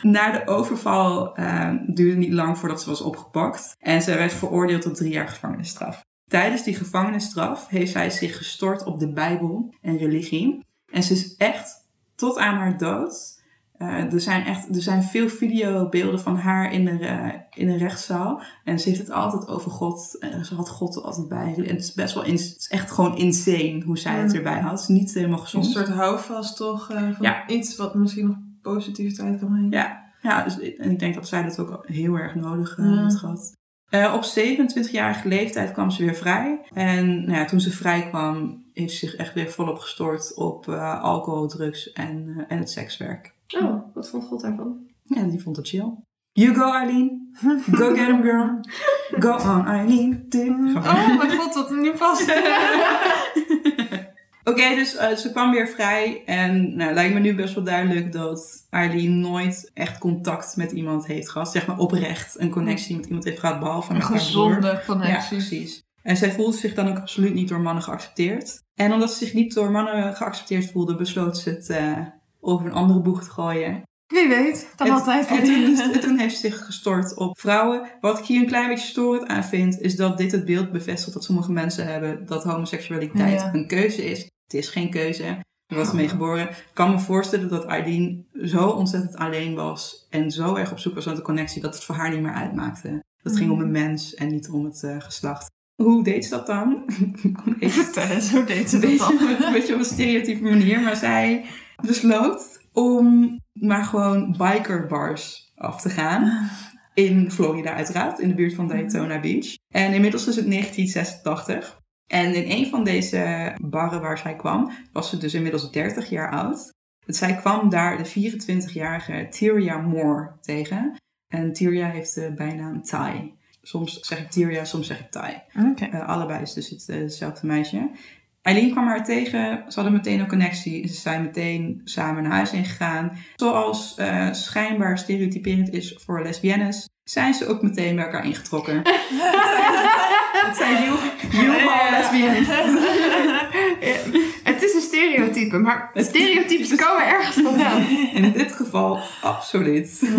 Na de overval eh, duurde het niet lang voordat ze was opgepakt. En ze werd veroordeeld tot drie jaar gevangenisstraf. Tijdens die gevangenisstraf heeft zij zich gestort op de Bijbel en religie. En ze is echt tot aan haar dood. eh, er, zijn echt, er zijn veel videobeelden van haar in de, eh, in een rechtszaal. En ze heeft het altijd over God. En ze had God er altijd bij. En het is best wel het is echt gewoon insane hoe zij het Mm. erbij had. Het is niet helemaal Een gezond. soort houvast toch? eh, van Ja. Iets wat misschien nog positiviteit kan brengen. Ja, ja dus, en ik denk dat zij dat ook heel erg nodig eh, Eh, op 27-jarige leeftijd kwam ze weer vrij. En nou ja, toen ze vrij kwam, heeft ze zich echt weer volop gestort op eh, alcohol, drugs en, eh, en het sekswerk. Oh, wat vond God daarvan? Ja, die vond het chill. You go, Eileen. Go get him, girl. Go on, Eileen. Oh mijn god, wat nu past. Oké, dus eh, ze kwam weer vrij. En nou, lijkt me nu best wel duidelijk dat Eileen nooit echt contact met iemand heeft gehad. Zeg maar oprecht een connectie met iemand heeft gehad, behalve Een met gezonde Ja, connectie. precies. En zij voelde zich dan ook absoluut niet door mannen geaccepteerd. En omdat ze zich niet door mannen geaccepteerd voelde, besloot ze het eh, over een andere boeg te gooien. Wie weet, kan En- altijd. En toen, en toen heeft ze zich gestort op vrouwen. Wat ik hier een klein beetje storend aan vind, is dat dit het beeld bevestigt dat sommige mensen hebben dat homoseksualiteit Ja. een keuze is. Het is geen keuze. Er was mee geboren. Ik kan me voorstellen dat Eileen zo ontzettend alleen was en zo erg op zoek was naar de connectie dat het voor haar niet meer uitmaakte. Dat ging om een mens en niet om het eh, geslacht. Hoe deed ze dat dan? Even Vertellen, zo deed ze dat dan. een beetje op een stereotype manier. Maar zij besloot om maar gewoon bikerbars af te gaan. In Florida uiteraard, in de buurt van Daytona Beach. En inmiddels is het 1986. En in een van deze barren waar zij kwam, was ze dus inmiddels 30 jaar oud. Zij kwam daar de 24-jarige Tyria Moore tegen. En Tyria heeft de bijnaam Ty. Soms zeg ik Tyria, soms zeg ik. Oké. Eh, allebei is dus het, eh, hetzelfde meisje. Eileen kwam haar tegen. Ze hadden meteen een connectie. Ze zijn meteen samen naar huis ingegaan. Zoals eh, schijnbaar stereotyperend is voor lesbiennes, zijn ze ook meteen bij elkaar ingetrokken. Het zijn heel lesbiennes. Het is een stereotype, maar stereotypes komen ergens vandaan. In dit geval absoluut.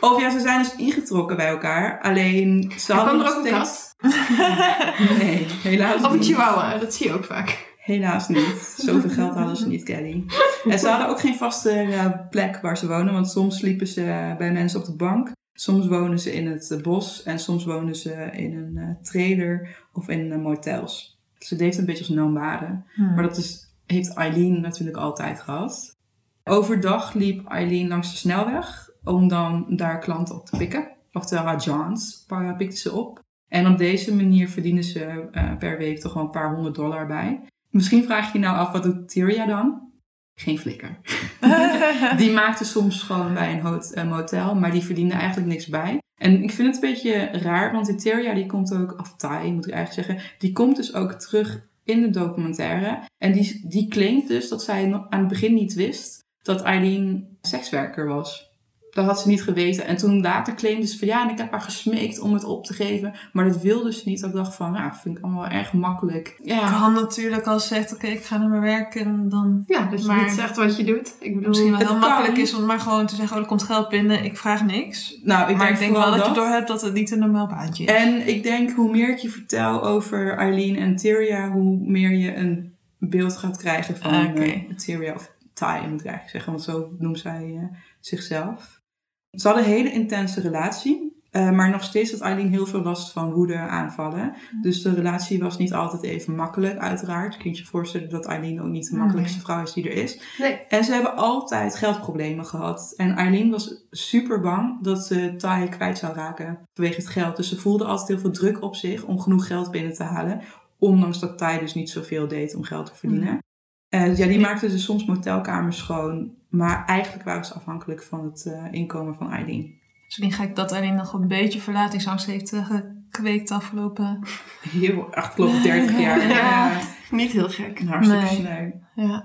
Of ja, ze zijn dus ingetrokken bij elkaar. Alleen ze Er hadden er ook een kat. Nee, helaas Of een niet. chihuahua, dat zie je ook vaak. Helaas niet. Zoveel geld hadden ze niet, Kelly. En ze hadden ook geen vaste eh, plek waar ze wonen. Want soms sliepen ze bij mensen op de bank. Soms wonen ze in het eh, bos. En soms wonen ze in een eh, trailer of in eh, motels. Dus het heeft een beetje als nomade. Hmm. Maar dat is, heeft Eileen natuurlijk altijd gehad. Overdag liep Eileen langs de snelweg. Om dan daar klanten op te pikken. Oftewel haar Johns pikte ze op. En op deze manier verdienen ze per week toch wel een paar honderd dollar bij. Misschien vraag je je nou af, wat doet Tyria dan? Geen flikker. die maakte soms gewoon bij een hot- eh, motel, maar die verdiende eigenlijk niks bij. En ik vind het een beetje raar, want die Tyria die komt ook, of Thai moet ik eigenlijk zeggen, die komt dus ook terug in de documentaire. En die, die claimt dus dat zij aan het begin niet wist dat Eileen sekswerker was. Dat had ze niet geweten. En toen later claimde ze van ja, en ik heb haar gesmeekt om het op te geven. Maar dat wilde ze niet. Dat ik dacht van, ja, vind ik allemaal erg makkelijk. Ja, Kan natuurlijk als ze zegt, oké, ik ga naar mijn werk en dan Ja, dat je Maar- niet zegt wat je doet. Ik bedoel, misschien wel het heel kan. makkelijk is om maar gewoon te zeggen, oh, er komt geld binnen, ik vraag niks. nou, ik maar denk, ik denk wel vooral dat, je dat. door hebt dat het niet een normaal baantje is. En ik denk, hoe meer ik je vertel over Eileen en Tyria, hoe meer je een beeld gaat krijgen van Oké. eh, Tyria, of Ty moet ik eigenlijk zeggen, want zo noemt zij eh, zichzelf. Ze hadden een hele intense relatie. Eh, maar nog steeds had Eileen heel veel last van woede aanvallen. Dus de relatie was niet altijd even makkelijk, uiteraard. Kun je je voorstellen dat Eileen ook niet de makkelijkste vrouw is die er is. Nee. En ze hebben altijd geldproblemen gehad. En Eileen was super bang dat ze Ty kwijt zou raken vanwege het geld. Dus ze voelde altijd heel veel druk op zich om genoeg geld binnen te halen. Ondanks dat Ty dus niet zoveel deed om geld te verdienen. Eh, ja, die maakte dus soms motelkamers schoon. Maar eigenlijk waren ze afhankelijk van het eh, inkomen van Eileen. Dus niet gek dat Eileen nog een beetje verlatingsangst heeft eh, gekweekt de afgelopen... Heel afgelopen 30 jaar. Ja. Niet heel gek. Hartstikke Nee. sneu. Ja.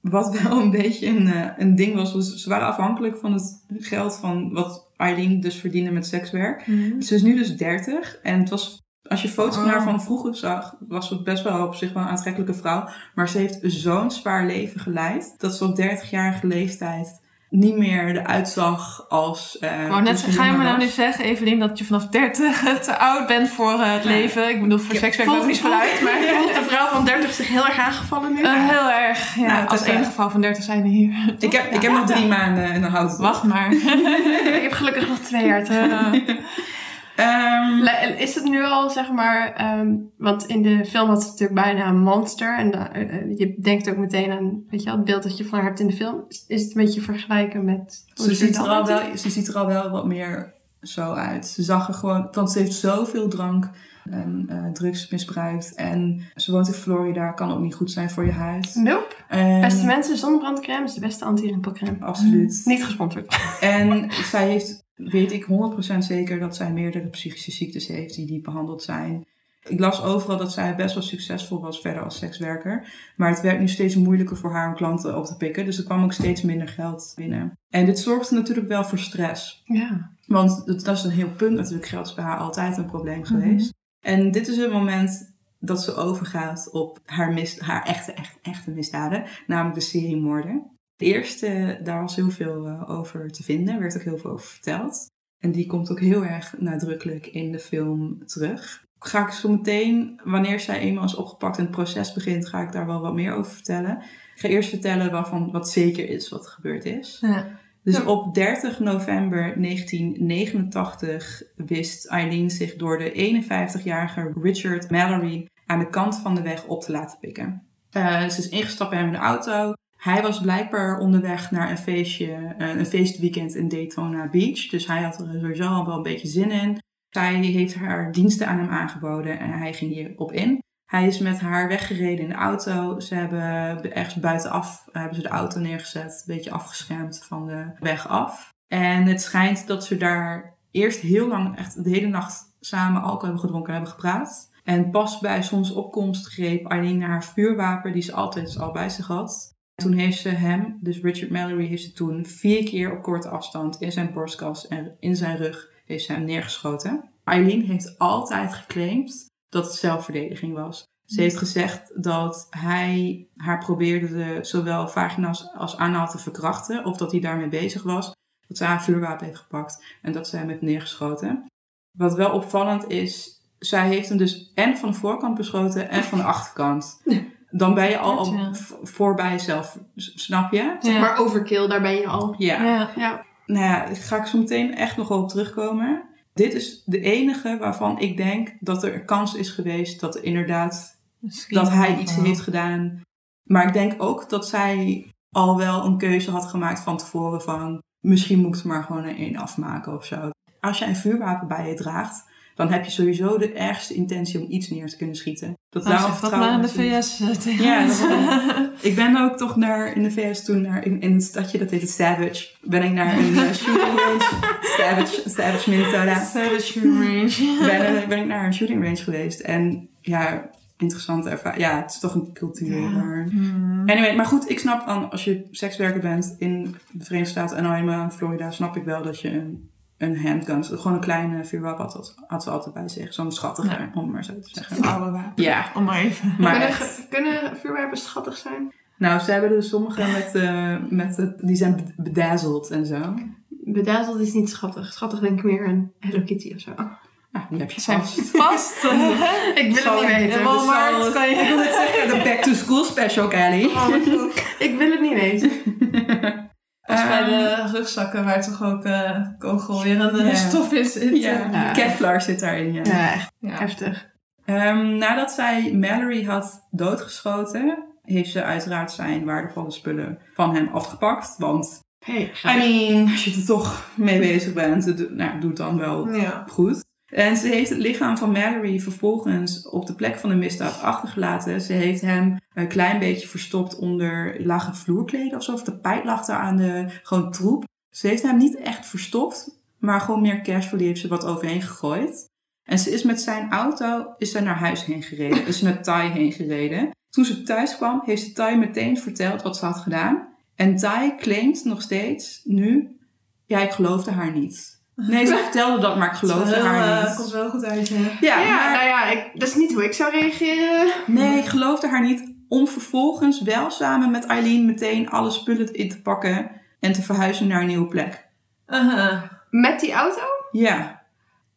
Wat wel een beetje een, een ding was, was ze waren afhankelijk van het geld van wat Eileen dus verdiende met sekswerk. Ze is nu dus 30 en het was, als je foto's van haar Oh. van vroeger zag, was ze best wel op zich wel een aantrekkelijke vrouw. Maar ze heeft zo'n zwaar leven geleid dat ze op 30-jarige leeftijd niet meer eruit zag als. eh, Ik net, ga je me nou nu zeggen, Evelien, dat je vanaf 30 te oud bent voor eh, het Nee. leven? Ik bedoel, voor Ja, sekswerk maakt voelt- niet vooruit, maar... Voelt de vrouw van 30 zich heel erg aangevallen nu? Eh, heel erg. Ja, Nou, het als wel- enige vrouw van 30 zijn hier. Ik heb, ik heb nog drie maanden en dan houdt het op. Wacht maar. Ik heb gelukkig nog twee jaar te Ehm, Is het nu al, zeg maar, ehm, want in de film had ze natuurlijk bijna een monster. En eh, eh, je denkt ook meteen aan, weet je wel, het beeld dat je van haar hebt in de film. Is, het een beetje vergelijken met... Ze ziet, er al wel, ze ziet er al wel wat meer zo uit. Ze zag er gewoon, want ze heeft zoveel drank en eh, drugs misbruikt. En ze woont in Florida, kan ook niet goed zijn voor je huid. Nope. En, Beste mensen, zonnebrandcrème is de beste anti-rimpelcrème. Absoluut. Niet gesponsord. En zij heeft, weet ik 100% zeker dat zij meerdere psychische ziektes heeft die niet behandeld zijn. Ik las overal dat zij best wel succesvol was verder als sekswerker. Maar het werd nu steeds moeilijker voor haar om klanten op te pikken. Dus er kwam ook steeds minder geld binnen. En dit zorgde natuurlijk wel voor stress. Ja. Want dat, is een heel punt natuurlijk. Geld is bij haar altijd een probleem geweest. En dit is het moment dat ze overgaat op haar, mis, haar echte, echte, echte misdaden. Namelijk de seriemoorden. De eerste, daar was heel veel eh, over te vinden. Er werd ook heel veel over verteld. En die komt ook heel erg nadrukkelijk in de film terug. Ga ik zo meteen, wanneer zij eenmaal is opgepakt en het proces begint, ga ik daar wel wat meer over vertellen. Ik ga eerst vertellen waarvan wat zeker is wat er gebeurd is. Ja. Dus op 30 november 1989 wist Eileen zich door de 51-jarige Richard Mallory aan de kant van de weg op te laten pikken. Eh, ze is ingestapt bij hem in de auto. Hij was blijkbaar onderweg naar een feestje, eh, een feestweekend in Daytona Beach. Dus hij had er sowieso al wel een beetje zin in. Zij heeft haar diensten aan hem aangeboden en hij ging hierop in. Hij is met haar weggereden in de auto. Ze hebben ergens buitenaf hebben ze de auto neergezet, een beetje afgeschermd van de weg af. En het schijnt dat ze daar eerst heel lang, echt de hele nacht samen alcohol hebben gedronken en hebben gepraat. En pas bij zonsopkomst greep Eileen naar haar vuurwapen, die ze altijd al bij zich had. Toen heeft ze hem, dus Richard Mallory, heeft ze toen vier keer op korte afstand in zijn borstkas en in zijn rug heeft ze hem neergeschoten. Eileen heeft altijd geclaimd dat het zelfverdediging was. Ze heeft gezegd dat hij haar probeerde de, zowel vagina's als anaal te verkrachten, of dat hij daarmee bezig was. Dat ze haar vuurwapen heeft gepakt en dat ze hem heeft neergeschoten. Wat wel opvallend is, zij heeft hem dus en van de voorkant beschoten en van de achterkant. Dan ben je al, al Ja. voorbij jezelf, s- snap je? Ja. Maar overkill, daar ben je al. Ja. Ja. Ja. Nou ja, daar ga ik zo meteen echt nog wel op terugkomen. Dit is de enige waarvan ik denk dat er een kans is geweest dat er inderdaad Misschien dat hij wel. iets heeft gedaan. Maar ik denk ook dat zij al wel een keuze had gemaakt van tevoren van misschien moet ik er maar gewoon een één afmaken of zo. Als jij een vuurwapen bij je draagt, dan heb je sowieso de ergste intentie om iets neer te kunnen schieten. Dat Nou, daarom dat vertrouwen maar in de. VS eh, tegen Ja, dat Ik ben ook toch naar, in de VS toen, naar, in, in een stadje dat heet Savage, ben ik naar een eh, shooting range, Savage, Savage, Minnesota Savage range. ben, ben ik naar een shooting range geweest. En ja, interessante ervaring. Ja, het is toch een cultuur. Ja. Maar... Hmm. Anyway, maar goed, ik snap dan als je sekswerker bent in de Verenigde Staten en Florida, snap ik wel dat je een, een handgun, gewoon een kleine vuurwapen had, had ze altijd bij zich. Zo'n schattige, Ja. om maar zo te zeggen. Oude wapen. Ja, Om maar even. maar kunnen, echt. kunnen vuurwapens schattig zijn? Nou, ze hebben er sommige met, eh met die zijn bedazzeld en zo. Bedazzeld is niet schattig. Schattig denk ik meer aan Hello Kitty of zo. Ja, die heb je vast. vast. Ik wil het niet weten. Walmart kan je... Ik wil het zeggen, de back to school special, Kelly. Oh, ik wil het niet weten. Pas bij Ehm, de rugzakken waar toch ook eh kogelwerende Ja. stof in zit. Ja, Ja. Kevlar zit daarin, ja. Ja, echt Ja. heftig. Ehm, nadat zij Mallory had doodgeschoten, heeft ze uiteraard zijn waardevolle spullen van hem afgepakt. Want, Hey, I mean, als je er toch mee bezig bent, nou, doe het dan wel Ja. goed. En ze heeft het lichaam van Mallory vervolgens op de plek van de misdaad achtergelaten. Ze heeft hem een klein beetje verstopt onder lage vloerkleden of zo. Of tapijt lag daar aan de gewoon troep. Ze heeft hem niet echt verstopt, maar gewoon meer casually heeft ze wat overheen gegooid. En ze is met zijn auto is ze naar huis heen gereden. Is ze naar Thai heen gereden. Toen ze thuis kwam, heeft ze Thai meteen verteld wat ze had gedaan. En Thai claimt nog steeds nu, ja, ik geloofde haar niet. Nee, ze vertelde dat, maar ik geloofde Heel, haar eh, niet. komt wel goed uit, ja. Ja, Ja, maar- nou ja, ik, dat is niet hoe ik zou reageren. nee, ik geloofde haar niet. Om vervolgens wel samen met Eileen meteen alle spullen in te pakken en te verhuizen naar een nieuwe plek. Met die auto? Ja,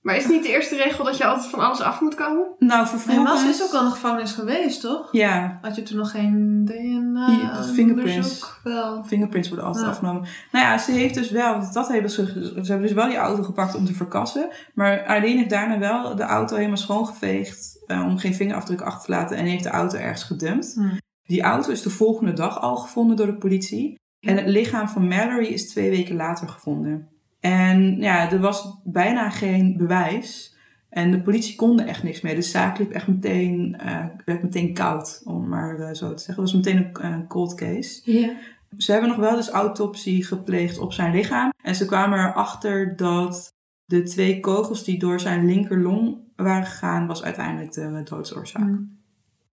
Maar is het niet de eerste regel dat je altijd van alles af moet komen? nou vervolgens... maar ze is ook al in de gevangenis geweest, toch? Ja, Had je toen nog geen DNA? Ja, dat fingerprints. Wel. fingerprints worden altijd Ja. afgenomen. Nou ja, ze heeft dus wel, dat hebben ze, ze hebben dus wel die auto gepakt om te verkassen. Maar Eileen heeft daarna wel de auto helemaal schoongeveegd eh, om geen vingerafdruk achter te laten en heeft de auto ergens gedumpt. Hmm. Die auto is de volgende dag al gevonden door de politie. En het lichaam van Mallory is twee weken later gevonden. En ja, er was bijna geen bewijs. En de politie kon er echt niks mee. De zaak liep echt meteen, eh, werd meteen koud, om maar eh, zo te zeggen. Het was meteen een cold case. Ja. Ze hebben nog wel dus autopsie gepleegd op zijn lichaam. En ze kwamen erachter dat de twee kogels die door zijn linkerlong waren gegaan, was uiteindelijk de doodsoorzaak. Hmm.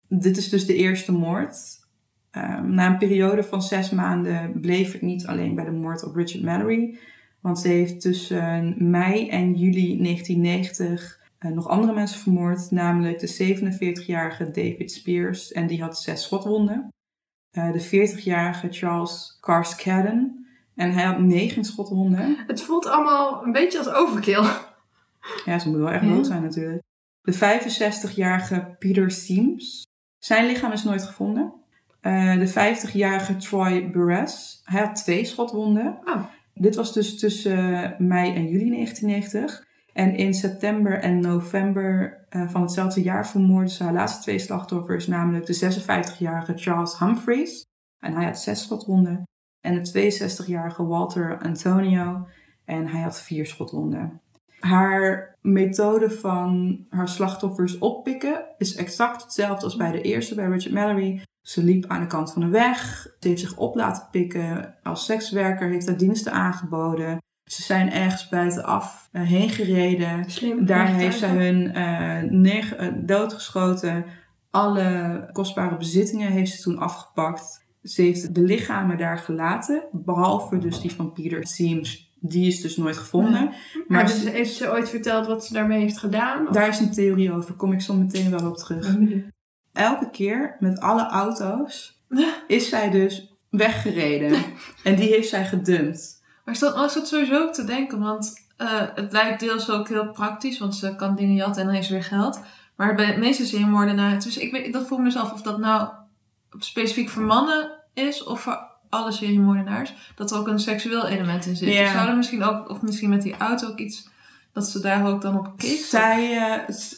Dit is dus de eerste moord. Ehm, na een periode van zes maanden bleef het niet alleen bij de moord op Richard Mallory. Want ze heeft tussen mei en juli 1990 eh, nog andere mensen vermoord. Namelijk de 47-jarige David Spears. En die had zes schotwonden. Eh, de 40-jarige Charles Carscadden. En hij had negen schotwonden. Het voelt allemaal een beetje als overkill. Ja, ze moet wel echt Ja. dood zijn natuurlijk. De 65-jarige Peter Siems. Zijn lichaam is nooit gevonden. Eh, de 50-jarige Troy Beres. Hij had twee schotwonden. Oh. Dit was dus tussen mei en juli 1990. En in september en november eh, van hetzelfde jaar vermoordden ze haar laatste twee slachtoffers. Namelijk de 56-jarige Charles Humphreys. En hij had zes schotwonden. En de 62-jarige Walter Antonio. En hij had vier schotwonden. Haar methode van haar slachtoffers oppikken is exact hetzelfde als bij de eerste, bij Richard Mallory. Ze liep aan de kant van de weg. Ze heeft zich op laten pikken. Als sekswerker heeft haar diensten aangeboden. Ze zijn ergens buitenaf uh, heen gereden. Slim. Daar heeft zij eigenlijk. hun uh, neer, uh, doodgeschoten. Alle kostbare bezittingen heeft ze toen afgepakt. Ze heeft de lichamen daar gelaten. Behalve dus die van Peter Seams. Die is dus nooit gevonden. Maar, Maar dus ze- heeft ze ooit verteld wat ze daarmee heeft gedaan? Of? daar is een theorie over. Kom ik zo meteen wel op terug. Elke keer met alle auto's is zij dus weggereden. en die heeft zij gedumpt. Maar is dat, oh, is dat sowieso ook te denken? Want eh, het lijkt deels ook heel praktisch, want ze kan dingen jatten en dan heeft ze weer geld. Maar bij de meeste seriemoordenaars... Dus ik weet, dat vroeg me dus af of dat nou specifiek voor mannen is of voor alle seriemoordenaars. Dat er ook een seksueel element in zit. Ja. Dus zou er misschien ook, of misschien met die auto ook iets... Dat ze daar ook dan op keek? Zij,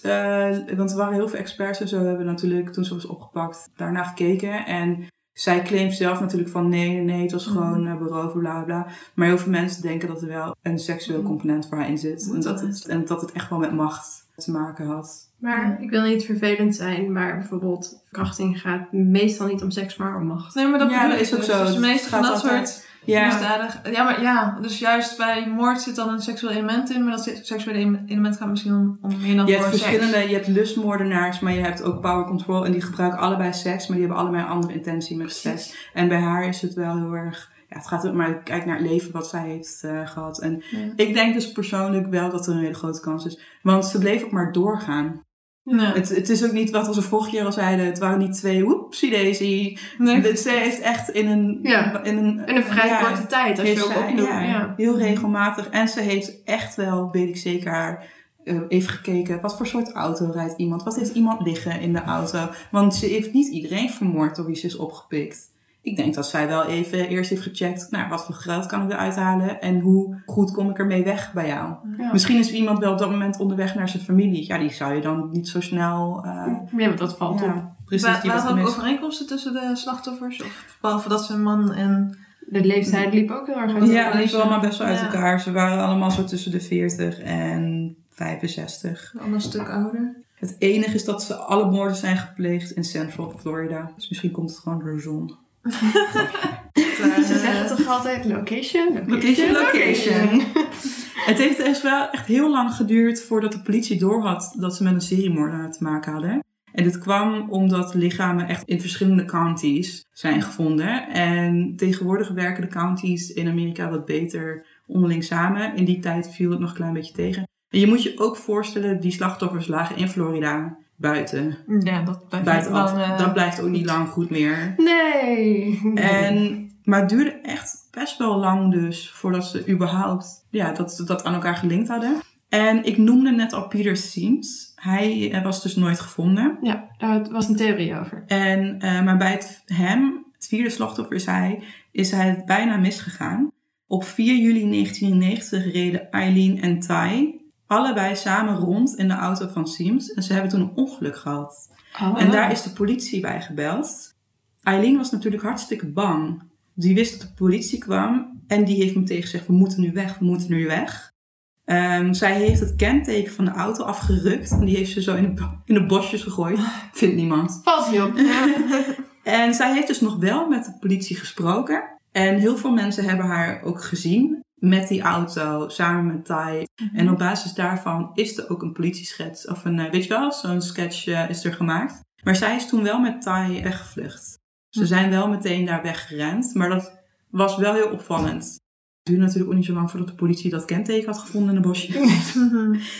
eh, eh, want er waren heel veel experts en zo hebben natuurlijk toen ze was opgepakt daarna gekeken. En zij claimt zelf natuurlijk van nee, nee, nee, het was Mhm. gewoon uh, beroven, bla bla. Maar heel veel mensen denken dat er wel een seksueel Mhm. component voor haar in zit. En dat, het, en dat het echt wel met macht te maken had. Maar ik wil niet vervelend zijn, maar bijvoorbeeld verkrachting gaat meestal niet om seks, maar om macht. Nee, maar dat Ja, bedoel dat is ook dus. zo. Dus meeste van dat altijd- soort Ja, misdadig. Ja, maar ja, dus juist bij moord zit dan een seksueel element in, maar dat seksuele em- element gaat misschien om, om meer dan je hebt seks. verschillende, je hebt lustmoordenaars, maar je hebt ook power control. En die gebruiken allebei seks, maar die hebben allebei een andere intentie met seks. En bij haar is het wel heel erg. Ja, het gaat ook maar kijk naar het leven wat zij heeft eh, gehad. En Ja. ik denk dus persoonlijk wel dat er een hele grote kans is. Want ze bleef ook maar doorgaan. Ja. Het, het is ook niet wat we ze vorige keer al zeiden. Het waren niet twee whoopsie daisy. Nee. Ze heeft echt in een... Ja. In een, In een vrij ja, korte tijd, als je ook zij- opnoemt. ja, Ja. heel regelmatig. En ze heeft echt wel, weet ik zeker, haar eh, even gekeken. Wat voor soort auto rijdt iemand? Wat heeft iemand liggen in de auto? Want ze heeft niet iedereen vermoord door wie ze is opgepikt. Ik denk dat zij wel even eerst heeft gecheckt, nou, wat voor geld kan ik eruit halen en hoe goed kom ik ermee weg bij jou. Ja. Misschien is iemand wel op dat moment onderweg naar zijn familie. Ja, die zou je dan niet zo snel... eh, Ja, want dat valt op. ja, precies. Wa- die was waren er ook overeenkomsten tussen de slachtoffers? Of, behalve dat ze een man en... De leeftijd liep ook heel erg uit. Ja, die liepen allemaal best wel uit Ja. elkaar. Ze waren allemaal zo tussen de 40 en 65. Een ander stuk ouder. Het enige is dat ze alle moorden zijn gepleegd in Central Florida. Dus misschien komt het gewoon door de zon. Ze zeggen toch altijd location, Location, location. Het heeft echt wel echt heel lang geduurd voordat de politie doorhad dat ze met een seriemoordenaar te maken hadden. En dit kwam omdat lichamen echt in verschillende counties zijn gevonden. En tegenwoordig werken de counties in Amerika wat beter onderling samen. In die tijd viel het nog een klein beetje tegen. En je moet je ook voorstellen, die slachtoffers lagen in Florida buiten. Ja, dat blijft lang, eh, Dat blijft ook niet lang goed meer. Nee. En, maar het duurde echt best wel lang dus voordat ze überhaupt ja, dat, dat aan elkaar gelinkt hadden. En ik noemde net al Peter Siems. Hij eh, was dus nooit gevonden. Ja, daar was een theorie over. En, eh, maar bij het, hem, het vierde slachtoffer is hij, is hij het bijna misgegaan. Op 4 juli 1990 reden Eileen en Ty allebei samen rond in de auto van Siems. En ze hebben toen een ongeluk gehad. Oh. En daar is de politie bij gebeld. Eileen was natuurlijk hartstikke bang. Die wist dat de politie kwam en die heeft meteen gezegd: We moeten nu weg, we moeten nu weg. Ehm, zij heeft het kenteken van de auto afgerukt en die heeft ze zo in de, in de bosjes gegooid. Vindt niemand. Valt niet op. En zij heeft dus nog wel met de politie gesproken. En heel veel mensen hebben haar ook gezien met die auto, samen met Ty. En op basis daarvan is er ook een politieschets, of een, eh, weet je wel, zo'n sketch eh, is er gemaakt. Maar zij is toen wel met Ty weggevlucht. Ze zijn wel meteen daar weggerend, maar dat was wel heel opvallend. Het duurde natuurlijk ook niet zo lang voordat de politie dat kenteken had gevonden in de bosjes.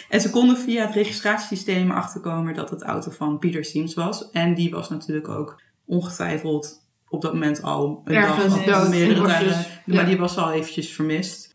En ze konden via het registratiesysteem achterkomen dat het auto van Peter Siems was. En die was natuurlijk ook ongetwijfeld op dat moment al een Ergens dag of meerdere dagen. Ja. Maar die was al eventjes vermist.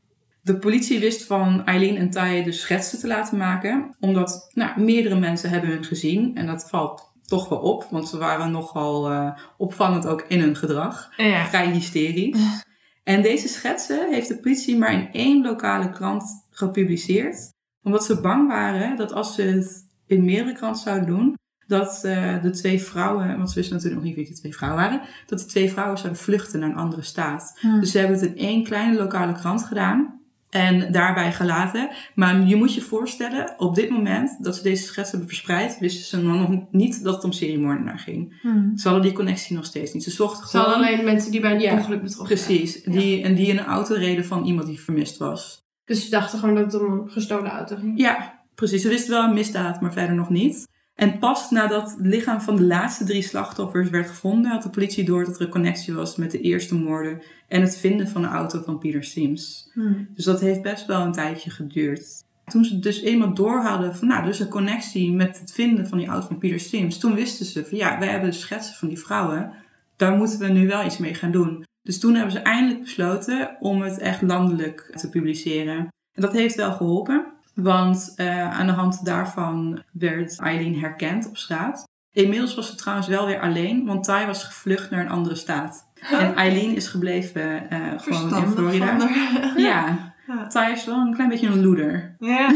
De politie wist van Eileen en Ty dus schetsen te laten maken. Omdat nou, meerdere mensen hebben hun gezien. En dat valt toch wel op. Want ze waren nogal eh, opvallend ook in hun gedrag. Ja. Vrij hysterisch. En deze schetsen heeft de politie maar in één lokale krant gepubliceerd. Omdat ze bang waren dat als ze het in meerdere kranten zouden doen, dat eh, de twee vrouwen, want ze wisten natuurlijk nog niet wie de twee vrouwen waren, dat de twee vrouwen zouden vluchten naar een andere staat. Dus ze hebben het in één kleine lokale krant gedaan. En daarbij gelaten. Maar je moet je voorstellen, op dit moment dat ze deze schets hebben verspreid, wisten ze nog niet dat het om seriemoordenaar ging. Hm. Ze hadden die connectie nog steeds niet. Ze zochten Ze hadden gewoon... alleen mensen die bij een Ja, ongeluk betrokken waren. Precies. Die, en die in een auto reden van iemand die vermist was. Dus ze dachten gewoon dat het om een gestolen auto ging. Ja, precies. Ze wisten wel een misdaad, maar verder nog niet. En pas nadat het lichaam van de laatste drie slachtoffers werd gevonden, had de politie door dat er een connectie was met de eerste moorden en het vinden van de auto van Peter Sims. Hm. Dus dat heeft best wel een tijdje geduurd. Toen ze dus eenmaal door hadden van, nou, dus een connectie met het vinden van die auto van Peter Sims, toen wisten ze van, ja, wij hebben de schetsen van die vrouwen, daar moeten we nu wel iets mee gaan doen. Dus toen hebben ze eindelijk besloten om het echt landelijk te publiceren. En dat heeft wel geholpen. Want eh, aan de hand daarvan werd Eileen herkend op straat. Inmiddels was ze trouwens wel weer alleen, want Ty was gevlucht naar een andere staat. En Eileen is gebleven eh, gewoon in Florida. Ja, Ja. Ty is wel een klein beetje een loeder, Ja.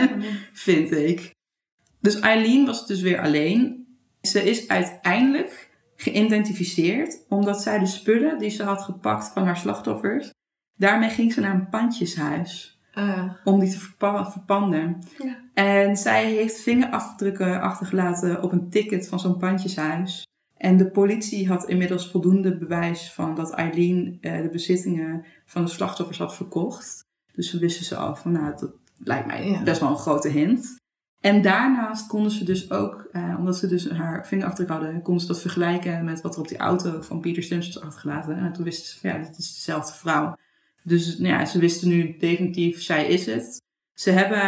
vind ik. Dus Eileen was dus weer alleen. Ze is uiteindelijk geïdentificeerd omdat zij de spullen die ze had gepakt van haar slachtoffers, daarmee ging ze naar een pandjeshuis Eh, om die te verpa- verpanden. Ja. En zij heeft vingerafdrukken achtergelaten op een ticket van zo'n pandjeshuis. En de politie had inmiddels voldoende bewijs van dat Eileen eh, de bezittingen van de slachtoffers had verkocht. Dus ze wisten ze al van, nou, dat lijkt mij Ja. best wel een grote hint. En daarnaast konden ze dus ook, eh, omdat ze dus haar vingerafdruk hadden, konden ze dat vergelijken met wat er op die auto van Peter Sims was achtergelaten. En toen wisten ze van, ja, dit is dezelfde vrouw. Dus nou ja, ze wisten nu definitief, zij is het. Ze hebben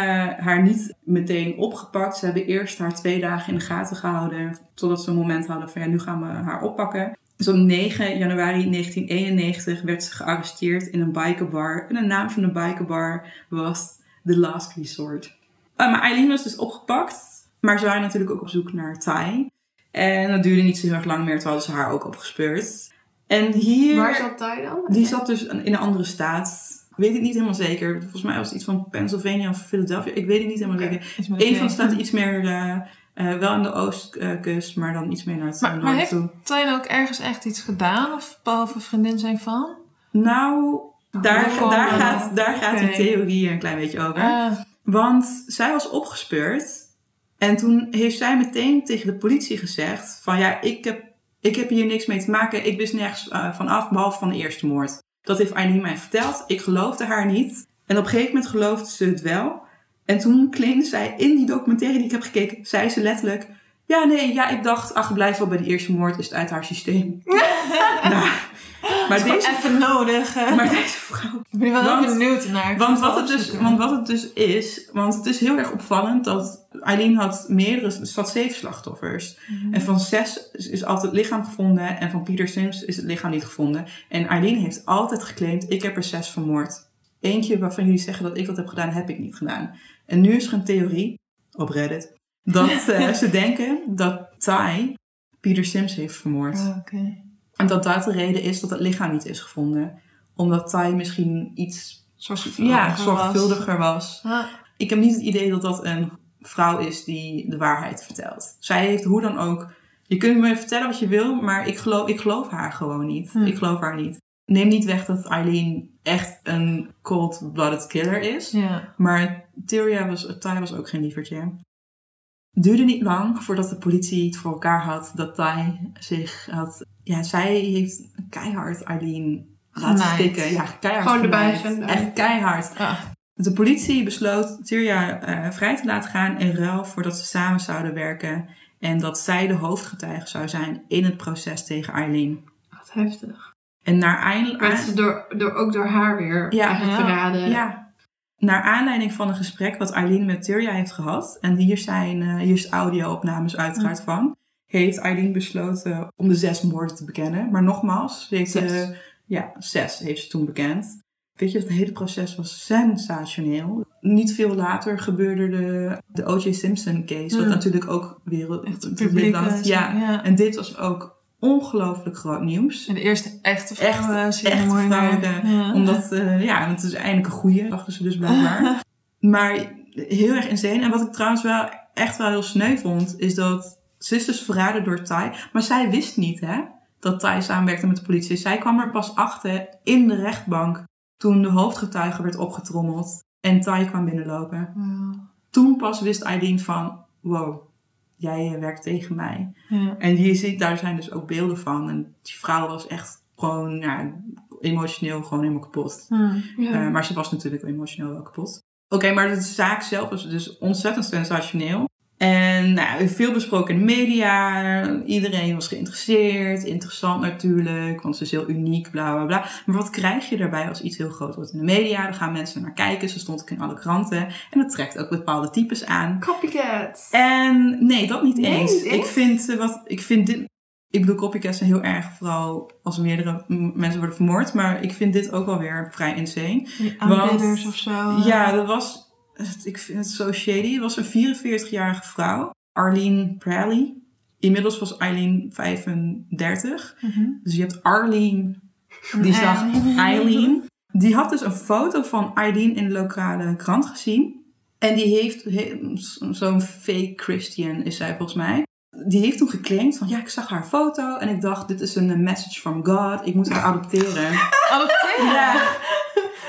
haar niet meteen opgepakt. Ze hebben eerst haar twee dagen in de gaten gehouden. Totdat ze een moment hadden van ja, nu gaan we haar oppakken. Dus op 9 januari 1991 werd ze gearresteerd in een bikerbar. En de naam van de bikerbar was The Last Resort. Uh, maar Eileen was dus opgepakt. Maar ze waren natuurlijk ook op zoek naar Ty. En dat duurde niet zo heel erg lang meer. Hadden ze haar ook opgespeurd. En hier... Waar zat Ty dan? Die zat dus in een andere staat. Weet ik niet helemaal zeker. Volgens mij was het iets van Pennsylvania of Philadelphia. Ik weet het niet helemaal zeker. Eén een van P. staat iets meer... eh, eh, wel aan de oostkust, maar dan iets meer naar het Maar- noorden maar heeft- toe. Tijn ook ergens echt iets gedaan? Of behalve vriendin zijn van? Nou, daar, kwam daar dat? gaat, daar gaat die theorie een klein beetje over. Ah, Want zij was opgespeurd. En toen heeft zij meteen tegen de politie gezegd: van ja, ik heb, ik heb hier niks mee te maken. Ik wist nergens eh, van af, behalve van de eerste moord. Dat heeft Eileen mij verteld. Ik geloofde haar niet. En op een gegeven moment geloofde ze het wel. En toen claimde zij in die documentaire die ik heb gekeken, zei ze letterlijk: ja, nee, ja, ik dacht, ach, blijf wel bij de eerste moord, is het uit haar systeem. nou, maar, deze, even nodig. hè? maar deze vrouw ik ben wel heel benieuwd naar. Want wat, het dus, want wat het dus is, want het is heel erg opvallend dat Eileen had meerdere, er zat zeven slachtoffers. Mhm. En van zes is, is altijd het lichaam gevonden en van Peter Sims is het lichaam niet gevonden. En Eileen heeft altijd geclaimd, ik heb er zes vermoord. Eentje waarvan jullie zeggen dat ik dat heb gedaan, heb ik niet gedaan. En nu is er een theorie, op Reddit, dat eh, ze denken dat Ty Peter Sims heeft vermoord. Ah. En dat dat de reden is dat het lichaam niet is gevonden. Omdat Ty misschien iets Zorgvuldiger ja, zorgvuldiger was. Ik heb niet het idee dat dat een vrouw is die de waarheid vertelt. Zij heeft hoe dan ook. Je kunt me vertellen wat je wil, maar ik geloof, ik geloof haar gewoon niet. Hm. Ik geloof haar niet. Neem niet weg dat Eileen echt een cold-blooded killer is. ja. Maar Tyria was, Ty was ook geen lievertje. Duurde niet lang voordat de politie het voor elkaar had dat Ty zich had. Ja, zij heeft keihard Eileen laten stikken. Ja, keihard. Gewoon erbij zijn. Echt keihard. Ah, De politie besloot Tyria eh, vrij te laten gaan in ruil voordat ze samen zouden werken. En dat zij de hoofdgetuige zou zijn in het proces tegen Eileen. Wat heftig. En naar eindelijk. Werd ze door, door, ook door haar weer Ja. eigenlijk Ja. verraden. Ja. Naar aanleiding van een gesprek wat Eileen met Tyria heeft gehad, en hier zijn eh hier is audio-opnames uiteraard van, heeft Eileen besloten om de zes moorden te bekennen. Maar nogmaals, ze heeft, Zes. ja, zes heeft ze toen bekend. Weet je, het hele proces was sensationeel. Niet veel later gebeurde de, de O.J. Simpson case, wat Hmm. natuurlijk ook wereld... publiek. land- eh, ja. ja. En dit was ook ongelooflijk groot nieuws. En de eerste echte Echt- vrouwen. echt vrouwelijke, Ja. Omdat, eh, ja, want het is eindelijk een goeie, dachten ze dus blijkbaar. maar heel erg insane. En wat ik trouwens wel echt wel heel sneu vond, is dat ze is dus verraden door Ty. Maar zij wist niet, hè, dat Ty samenwerkte met de politie. Zij kwam er pas achter in de rechtbank toen de hoofdgetuige werd opgetrommeld en Ty kwam binnenlopen. Toen pas wist Eileen van, wow, jij werkt tegen mij. Ja. En je ziet, daar zijn dus ook beelden van. En die vrouw was echt gewoon ja, emotioneel gewoon helemaal kapot. Ja. Eh, maar ze was natuurlijk emotioneel wel kapot. Oké, maar de zaak zelf was dus ontzettend sensationeel. En nou, veel besproken in de media. Iedereen was geïnteresseerd. Interessant natuurlijk, want ze is heel uniek, bla bla bla. Maar wat krijg je daarbij als iets heel groot wordt in de media? Dan gaan mensen naar kijken. Ze stond ook in alle kranten. En dat trekt ook bepaalde types aan. Copycat. En nee, dat niet Nee, eens. Ik vind, eh, wat, ik vind dit... Ik bedoel, copycats zijn heel erg, vooral als meerdere mensen worden vermoord. Maar ik vind dit ook wel weer vrij insane. Die aanbidders of zo. Ja, dat was... Ik vind het zo shady. Het was een 44-jarige vrouw. Arlene Prally. Inmiddels was Eileen 35. Mhm. Dus je hebt Arlene, die zag Eileen. Die had dus een foto van Eileen in de lokale krant gezien. En die heeft, he- zo'n fake Christian is zij volgens mij. Die heeft toen geclaimd van, ja, ik zag haar foto en ik dacht, dit is een message from God. Ik moet haar adopteren. Adopteren? ja.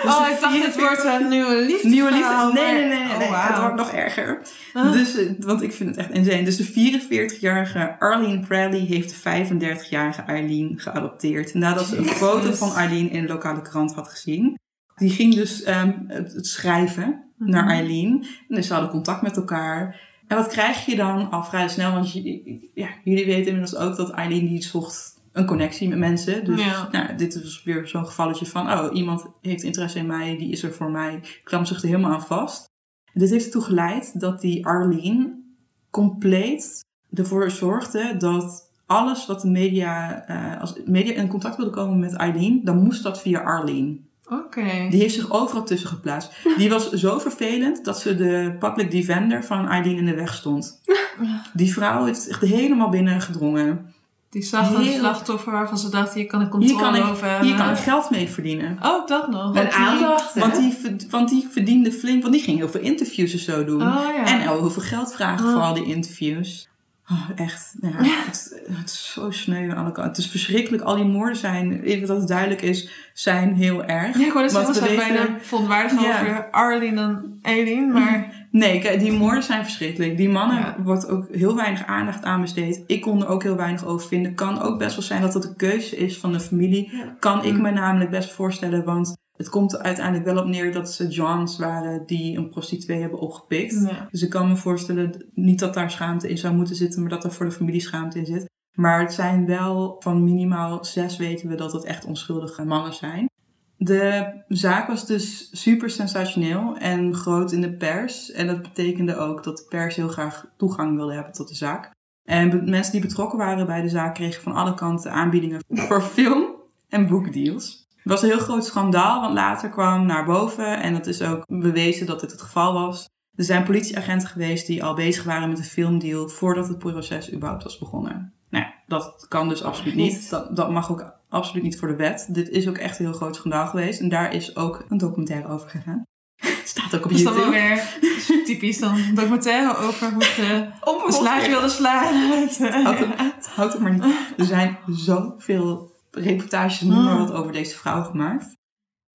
Dus oh, ik dacht, het 44 wordt een nieuwe liefde. Nieuwe liefde? Nee, nee, nee. nee, Oh. Het wordt nog erger. Ah. Dus, eh, want ik vind het echt insane. Dus de 44-jarige Arlene Bradley heeft de 35-jarige Eileen geadopteerd. Nadat ze een foto van Eileen in de lokale krant had gezien. Die ging dus ehm, het, schrijven naar Mhm. Eileen. En dus ze hadden contact met elkaar. En wat krijg je dan al vrij snel? Want je- ja, jullie weten inmiddels ook dat Eileen die zocht een connectie met mensen. Dus Ja. nou, dit is weer zo'n gevalletje van... oh, iemand heeft interesse in mij, die is er voor mij. Klampt zich er helemaal aan vast. En dit heeft ertoe geleid dat die Arlene compleet ervoor zorgde dat alles wat de media... eh, als media in contact wilde komen met Eileen... dan moest dat via Arlene. Oké. Die heeft zich overal tussen geplaatst. Die was zo vervelend dat ze de public defender van Eileen in de weg stond. Die vrouw heeft echt helemaal binnengedrongen. Die zag een slachtoffer waarvan ze dachten, hier kan ik controle Hier kan ik, over hebben. hier kan ik geld mee verdienen. Ook dat nog. En aandacht? Want die, want die verdiende flink, want die ging heel veel interviews en zo doen. Oh ja. En heel veel geld vragen Oh. voor al die interviews. Oh, echt, ja, het, het is zo sneu aan alle kanten. Het is verschrikkelijk. Al die moorden zijn, even dat het duidelijk is, zijn heel erg. Ja, ik zijn weten- bijna verontwaardigd Ja. over Arlene en Aileen, maar... Nee, kijk, die moorden zijn verschrikkelijk. Die mannen Ja. wordt ook heel weinig aandacht aan besteed. Ik kon er ook heel weinig over vinden. Kan ook best wel zijn dat dat een keuze is van de familie. Ja. Kan ik Mm. me namelijk best voorstellen, want het komt er uiteindelijk wel op neer dat ze Johns waren die een prostituee hebben opgepikt. Ja. Dus ik kan me voorstellen, niet dat daar schaamte in zou moeten zitten, maar dat er voor de familie schaamte in zit. Maar het zijn wel van minimaal zes weten we dat het echt onschuldige mannen zijn. De zaak was dus super sensationeel en groot in de pers. En dat betekende ook dat de pers heel graag toegang wilde hebben tot de zaak. En mensen die betrokken waren bij de zaak kregen van alle kanten aanbiedingen voor film- en boekdeals. Het was een heel groot schandaal, want later kwam naar boven en dat is ook bewezen dat dit het geval was. Er zijn politieagenten geweest die al bezig waren met een filmdeal voordat het proces überhaupt was begonnen. Nou ja, dat kan dus absoluut niet. Dat, dat mag ook absoluut niet voor de wet. Dit is ook echt een heel groot schandaal geweest en daar is ook een documentaire over gegaan. Staat ook op Dat is dan YouTube. weer typisch dan een documentaire over hoe ze een slaatje wilde slaan. Houd het, houd het maar niet. Er zijn zoveel reportages noem maar wat over deze vrouw gemaakt.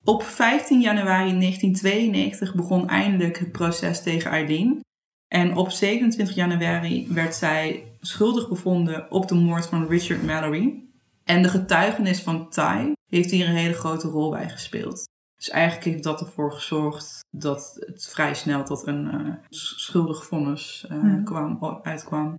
Op 15 januari 1992 begon eindelijk het proces tegen Eileen. En op 27 januari werd zij schuldig bevonden op de moord van Richard Mallory. En de getuigenis van Ty heeft hier een hele grote rol bij gespeeld. Dus eigenlijk heeft dat ervoor gezorgd dat het vrij snel tot een eh, schuldig vonnis Hmm. kwam, uitkwam.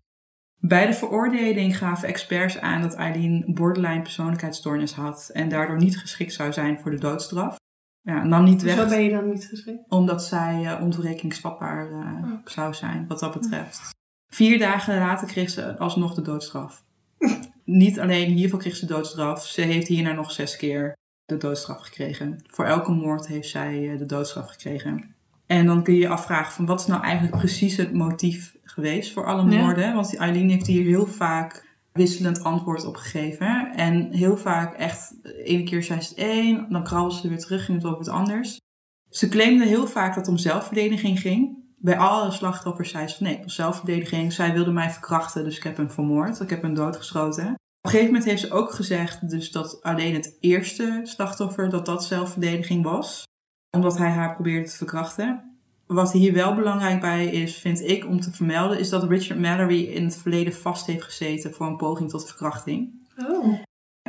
Bij de veroordeling gaven experts aan dat Eileen borderline persoonlijkheidsstoornis had en daardoor niet geschikt zou zijn voor de doodstraf. Ja, nam niet Zo weg ben je dan niet geschikt. omdat zij eh ontoerekeningsvatbaar Oké. zou zijn, wat dat betreft. Vier dagen later kreeg ze alsnog de doodstraf. Niet alleen hiervoor kreeg ze doodstraf, ze heeft hierna nog zes keer de doodstraf gekregen. Voor elke moord heeft zij eh, de doodstraf gekregen. En dan kun je je afvragen van wat is nou eigenlijk precies het motief geweest voor alle Ja. moorden? Want Eileen heeft hier heel vaak wisselend antwoord op gegeven. En heel vaak echt, de ene keer zei ze het één, dan krabbelde ze weer terug, ging het over het anders. Ze claimde heel vaak dat het om zelfverdediging ging. Bij alle slachtoffers zei ze van nee, het was zelfverdediging. Zij wilde mij verkrachten, dus ik heb hem vermoord. Ik heb hem doodgeschoten. Op een gegeven moment heeft ze ook gezegd dus dat alleen het eerste slachtoffer, dat dat zelfverdediging was. Omdat hij haar probeerde te verkrachten. Wat hier wel belangrijk bij is, vind ik, om te vermelden, is dat Richard Mallory in het verleden vast heeft gezeten voor een poging tot verkrachting. Oh.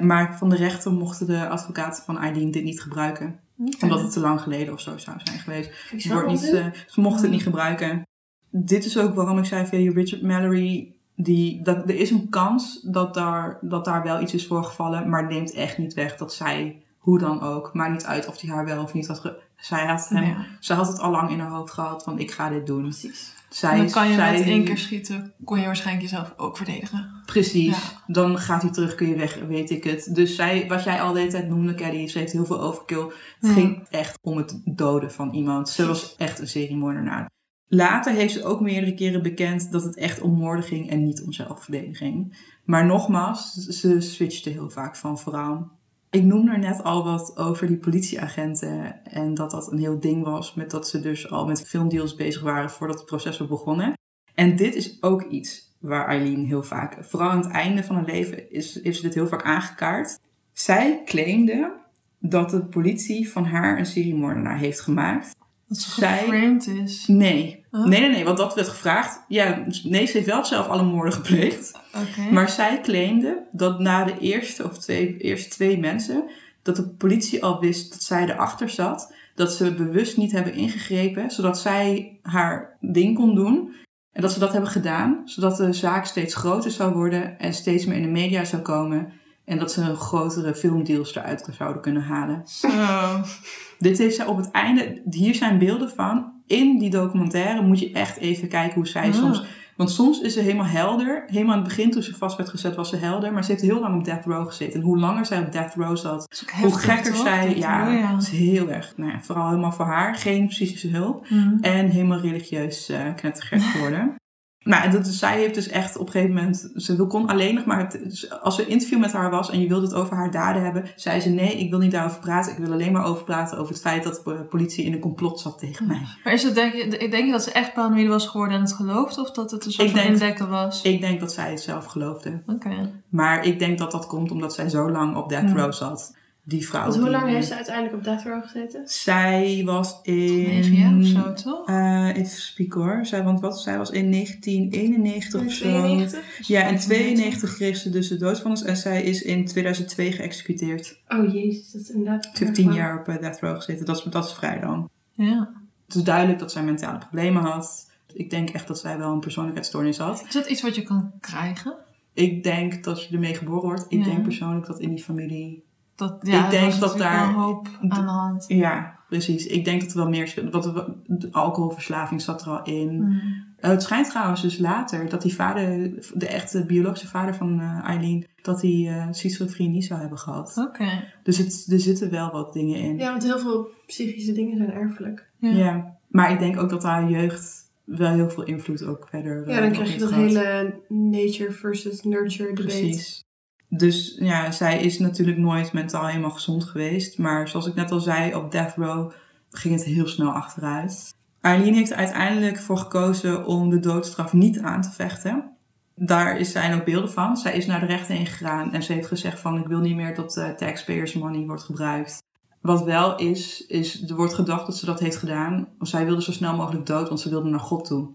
Maar van de rechter mochten de advocaten van Eileen dit niet gebruiken. Omdat het te lang geleden of zo zou zijn geweest. Wordt niet, eh, ze mochten het niet gebruiken. Dit is ook waarom ik zei van die Richard Mallory. Die, dat, er is een kans dat daar, dat daar wel iets is voorgevallen. Maar neemt echt niet weg dat zij, hoe dan ook, maakt niet uit of hij haar wel of niet had. Zij, had hem, Ja. zij had het al lang in haar hoofd gehad van ik ga dit doen. Precies. Zij, dan kan je zij, met één keer schieten, kon je waarschijnlijk jezelf ook verdedigen. Precies. Ja. Dan gaat hij terug, kun je weg, weet ik het. Dus zij, wat jij al de hele tijd noemde, Caddy, ze heeft heel veel overkill. Het Hmm. ging echt om het doden van iemand. Ze was echt een seriemoordenaar. Later heeft ze ook meerdere keren bekend dat het echt om moorden ging en niet om zelfverdediging. Maar nogmaals, ze switchte heel vaak van vrouw. Ik noemde er net al wat over die politieagenten en dat dat een heel ding was met dat ze dus al met filmdeals bezig waren voordat het proces was begonnen. En dit is ook iets waar Eileen heel vaak, vooral aan het einde van haar leven, is, heeft ze dit heel vaak aangekaart. Zij claimde dat de politie van haar een seriemoordenaar heeft gemaakt. Dat ze Zij- geframed is. Nee. Huh? Nee, nee, nee, want dat werd gevraagd. Ja, nee, ze heeft wel zelf alle moorden gepleegd. Oké. Maar zij claimde dat na de eerste of twee, eerste twee mensen, dat de politie al wist dat zij erachter zat. Dat ze bewust niet hebben ingegrepen, zodat zij haar ding kon doen. En dat ze dat hebben gedaan, zodat de zaak steeds groter zou worden en steeds meer in de media zou komen. En dat ze een grotere filmdeals eruit zouden kunnen halen. Zo. Dit heeft zij op het einde, hier zijn beelden van. In die documentaire moet je echt even kijken hoe zij Ah. soms. Want soms is ze helemaal helder. Helemaal aan het begin toen ze vast werd gezet was ze helder. Maar ze heeft heel lang op death row gezeten. En hoe langer zij op death row zat, is hoe gekker toch? zij. Ja, oh ja. dat is heel erg. Nou ja, vooral helemaal voor haar. Geen psychische hulp. Mhm. En helemaal religieus eh knettergek geworden. Maar dat, zij heeft dus echt op een gegeven moment... Ze wil- kon alleen nog maar... het- dus als er een interview met haar was en je wilde het over haar daden hebben... zei ze nee, ik wil niet daarover praten. Ik wil alleen maar over praten over het feit dat de politie in een complot zat tegen mij. Maar is het, denk, je, denk je dat ze echt paranoïde was geworden en het gelooft? Of dat het een soort Ik van denk- indekken was? Ik denk dat zij het zelf geloofde. Oké. Maar ik denk dat dat komt omdat zij zo lang op death Hmm. row zat. Die vrouw. Want hoe die- lang heeft ze uiteindelijk op death row gezeten? Zij was in... Negen jaar of zo, toch? Eh, even hoor. Zij, want wat, zij was in 1991 of zo. 92? Ja, in 92 kreeg ze dus de doodvonnis en zij is in 2002 geëxecuteerd. Oh jezus, dat is inderdaad... Ze heeft 10 jaar op eh, death row gezeten. Dat is, dat is vrij lang. Ja. Het is duidelijk dat zij mentale problemen had. Ik denk echt dat zij wel een persoonlijkheidsstoornis had. Is dat iets wat je kan krijgen? Ik denk dat je ermee geboren wordt. Ik Ja. denk persoonlijk dat in die familie... Dat, ja, Ik denk er dat daar- een hoop aan de hand. Ja, precies. Ik denk dat er wel meer... speelt. Wat, de alcoholverslaving zat er al in. Hmm. Eh, het schijnt trouwens dus later dat die vader, de echte biologische vader van eh, Eileen, dat hij eh schizofrenie zou hebben gehad. Oké. Dus het, er zitten wel wat dingen in. Ja, want heel veel psychische dingen zijn erfelijk. Ja. Ja. Maar ik denk ook dat haar jeugd wel heel veel invloed ook verder Ja, dan krijg je dat hele nature versus nurture debate. Precies. Dus ja, zij is natuurlijk nooit mentaal helemaal gezond geweest. Maar zoals ik net al zei, op Death Row ging het heel snel achteruit. Eileen heeft uiteindelijk voor gekozen om de doodstraf niet aan te vechten. Daar zijn ook beelden van. Zij is naar de rechter heen gegaan en ze heeft gezegd van ik wil niet meer dat eh, taxpayers money wordt gebruikt. Wat wel is, is er wordt gedacht dat ze dat heeft gedaan. Want zij wilde zo snel mogelijk dood, want ze wilde naar God toe.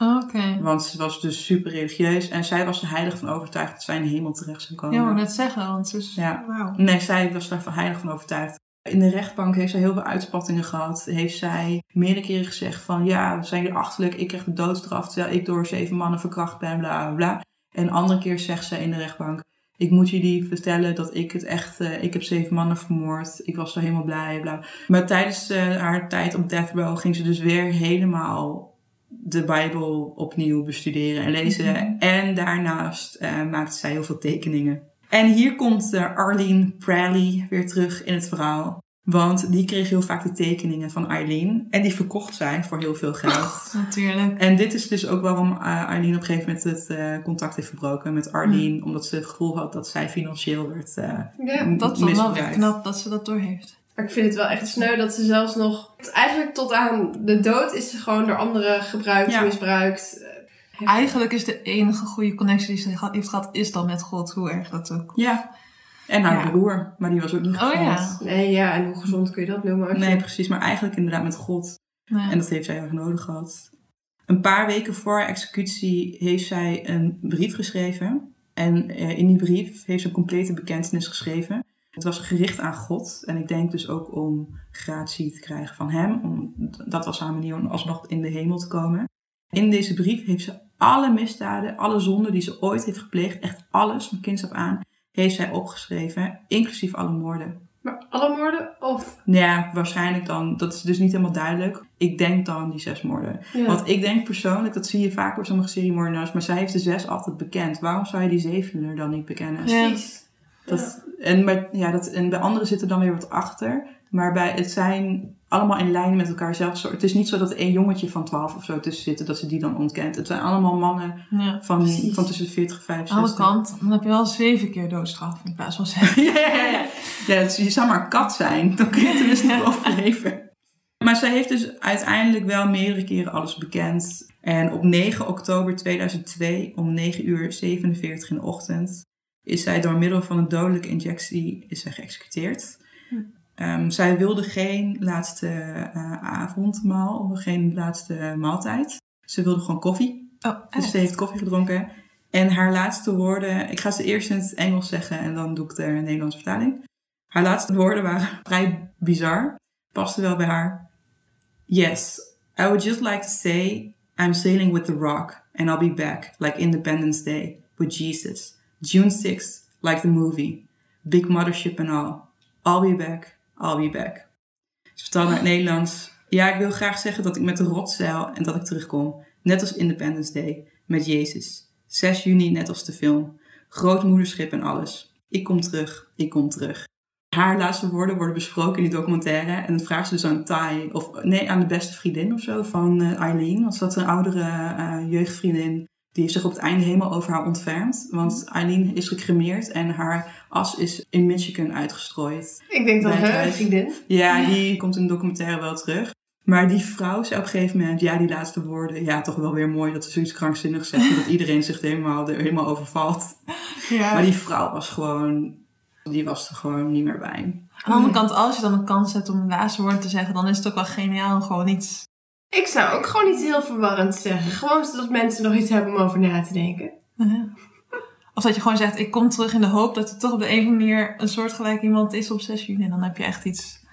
Oké. Want ze was dus super religieus en zij was er heilig van overtuigd dat zij in de hemel terecht zou komen. Ja, maar net zeggen, want ze is... Ja. Wauw. Nee, zij was daar heilig van overtuigd. In de rechtbank heeft zij heel veel uitspattingen gehad. Heeft zij meerdere keren gezegd van ja, we zijn hier achterlijk. Ik krijg de doodstraf terwijl ik door zeven mannen verkracht ben, bla bla bla. En andere keer zegt zij in de rechtbank. Ik moet jullie vertellen dat ik het echt, eh, ik heb zeven mannen vermoord. Ik was er helemaal blij, bla. Maar tijdens eh, haar tijd op death row ging ze dus weer helemaal de Bijbel opnieuw bestuderen en lezen. Mhm. En daarnaast eh, maakte zij heel veel tekeningen. En hier komt eh, Arlene Prally weer terug in het verhaal. Want die kreeg heel vaak de tekeningen van Eileen. En die verkocht zij voor heel veel geld. Natuurlijk. En dit is dus ook waarom eh, Eileen op een gegeven moment het eh, contact heeft verbroken met Arlene. Omdat ze het gevoel had dat zij financieel werd eh, Ja, Dat is wel knap dat ze dat doorheeft. Maar ik vind het wel echt sneu dat ze zelfs nog... Eigenlijk tot aan de dood is ze gewoon door anderen gebruikt, Ja. misbruikt. Eigenlijk is de enige goede connectie die ze heeft gehad, is dan met God. Hoe erg dat ook. Ja. En haar Ja. broer, maar die was ook niet Oh gezond. ja. Nee, ja, en hoe gezond kun je dat noemen? Als je- Nee, precies. Maar eigenlijk inderdaad met God. En dat heeft zij erg nodig gehad. Een paar weken voor haar executie heeft zij een brief geschreven. En eh, in die brief heeft ze een complete bekentenis geschreven. Het was gericht aan God. En ik denk dus ook om gratie te krijgen van hem. Om, dat was haar manier om alsnog in de hemel te komen. In deze brief heeft ze alle misdaden, alle zonden die ze ooit heeft gepleegd, echt alles van kinds af aan, heeft zij opgeschreven, inclusief alle moorden. Maar alle moorden? Of... Ja, waarschijnlijk dan. Dat is dus niet helemaal duidelijk. Ik denk dan die zes moorden. Ja. Want ik denk persoonlijk, dat zie je vaak bij sommige seriemoordenaars, maar zij heeft de zes altijd bekend. Waarom zou je die zevende er dan niet bekennen? Precies. Dat, en, bij, ja, dat, en bij anderen zit er dan weer wat achter. Maar bij, het zijn allemaal in lijn met elkaar zelf. Het is niet zo dat er één jongetje van 12 of zo tussen zit, dat ze die dan ontkent. Het zijn allemaal mannen Ja. van, van tussen de 40 en Aan de 65. andere kant, dan heb je wel zeven keer doodstraf in plaats van zes. ja, ja, ja, het- je zou maar een kat zijn. Dan kun je het tenminste nog overleven. Maar zij heeft dus uiteindelijk wel meerdere keren alles bekend. En op 9 oktober 2002 om 9 uur 47 in de ochtend is zij door middel van een dodelijke injectie is zij geëxecuteerd. Hm. Ehm, zij wilde geen laatste eh, avondmaal, of geen laatste maaltijd. Ze wilde gewoon koffie. Oh, Dus ze heeft koffie gedronken. En haar laatste woorden, ik ga ze eerst in het Engels zeggen en dan doe ik de Nederlandse vertaling. Haar laatste woorden waren vrij bizar, paste wel bij haar. Yes, I would just like to say I'm sailing with the rock and I'll be back like Independence Day with Jesus. June 6th, like the movie. Big mothership and all. I'll be back, I'll be back. Ze vertelde naar het Nederlands. Ja, ik wil graag zeggen dat ik met de rot zeil en dat ik terugkom. Net als Independence Day, met Jezus. 6 juni, net als de film. Grootmoederschip en alles. Ik kom terug, ik kom terug. Haar laatste woorden worden besproken in die documentaire. En dan vraagt ze dus aan Tai, of nee, aan de beste vriendin of zo van eh, Eileen. Was dat een oudere eh, jeugdvriendin. Die heeft zich op het einde helemaal over haar ontfermd. Want Eileen is gecremeerd en haar as is in Michigan uitgestrooid. Ik denk dat huis. vriendin. Ja, die komt in de documentaire wel terug. Maar die vrouw zei op een gegeven moment, ja, die laatste woorden, ja, toch wel weer mooi dat ze zoiets krankzinnigs zegt. dat iedereen zich er helemaal, er helemaal overvalt. Ja. Maar die vrouw was gewoon, die was er gewoon niet meer bij. Aan de andere kant, als je dan een kans hebt om de laatste woorden te zeggen, dan is het ook wel geniaal om gewoon iets. Ik zou ook gewoon iets heel verwarrends zeggen. Gewoon zodat mensen nog iets hebben om over na te denken. Of dat je gewoon zegt, ik kom terug in de hoop dat er toch op de een of andere manier een soortgelijk iemand is op 6 juni. En dan heb je echt iets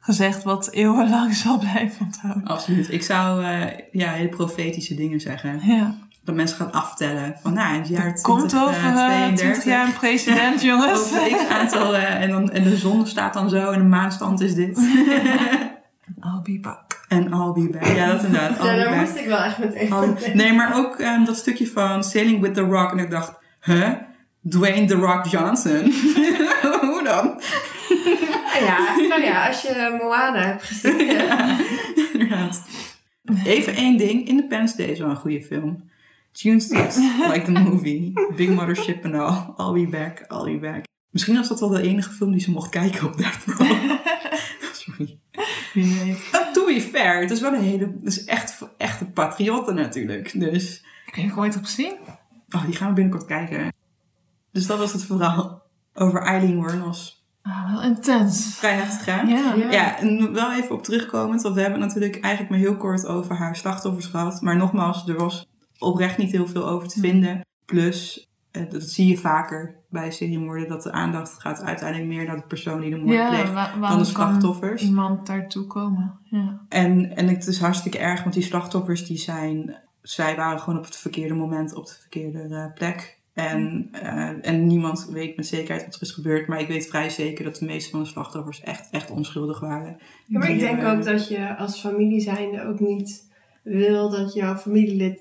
gezegd wat eeuwenlang zal blijven onthouden. Absoluut. Ik zou eh, ja, hele profetische dingen zeggen. Ja. Dat mensen gaan aftellen. Van nou, in het jaar Er komt 20, over eh, eh, 20 32. jaar een president, jongens. X aantal. eh, en, dan, en de zon staat dan zo en de maanstand is dit. I'll be back. En I'll be back. Ja, dat inderdaad. I'll Ja, daar back. moest ik wel echt meteen I'll-. Nee, maar ook ehm, dat stukje van Sailing with the Rock. En ik dacht, huh? Dwayne The Rock Johnson? Hoe dan? Nou ja, nou ja, als je Moana hebt gezien. ja. Inderdaad. Even één ding. Independence Day is wel een goede film. June 6, like the movie. Big Mother Ship and all. I'll be back, I'll be back. Misschien was dat wel de enige film die ze mocht kijken op Death Row. Wie weet. To be fair, het is wel een hele... Het is echt voor echte patriotten natuurlijk. Dus Ik heb er ooit op gezien. oh, die gaan we binnenkort kijken. Dus dat was het verhaal over Eileen Wuornos. Ah, wel intens. Vrij heftig, hè? Ja. Ja. Ja, en wel even op terugkomend, want we hebben het natuurlijk eigenlijk maar heel kort over haar slachtoffers gehad. Maar nogmaals, er was oprecht niet heel veel over te vinden. Plus, eh, dat zie je vaker bij seriemoorden, dat de aandacht gaat uiteindelijk meer naar de persoon die de moord Ja, pleegt wa- dan de slachtoffers. iemand daartoe komen? Ja. En, en het is hartstikke erg, want die slachtoffers die zijn, zij waren gewoon op het verkeerde moment op de verkeerde eh, plek. En, eh, en niemand weet met zekerheid wat er is gebeurd. Maar ik weet vrij zeker dat de meeste van de slachtoffers echt, echt onschuldig waren. Ja, maar ik denk eh, ook dat je als familie zijnde ook niet wil dat jouw familielid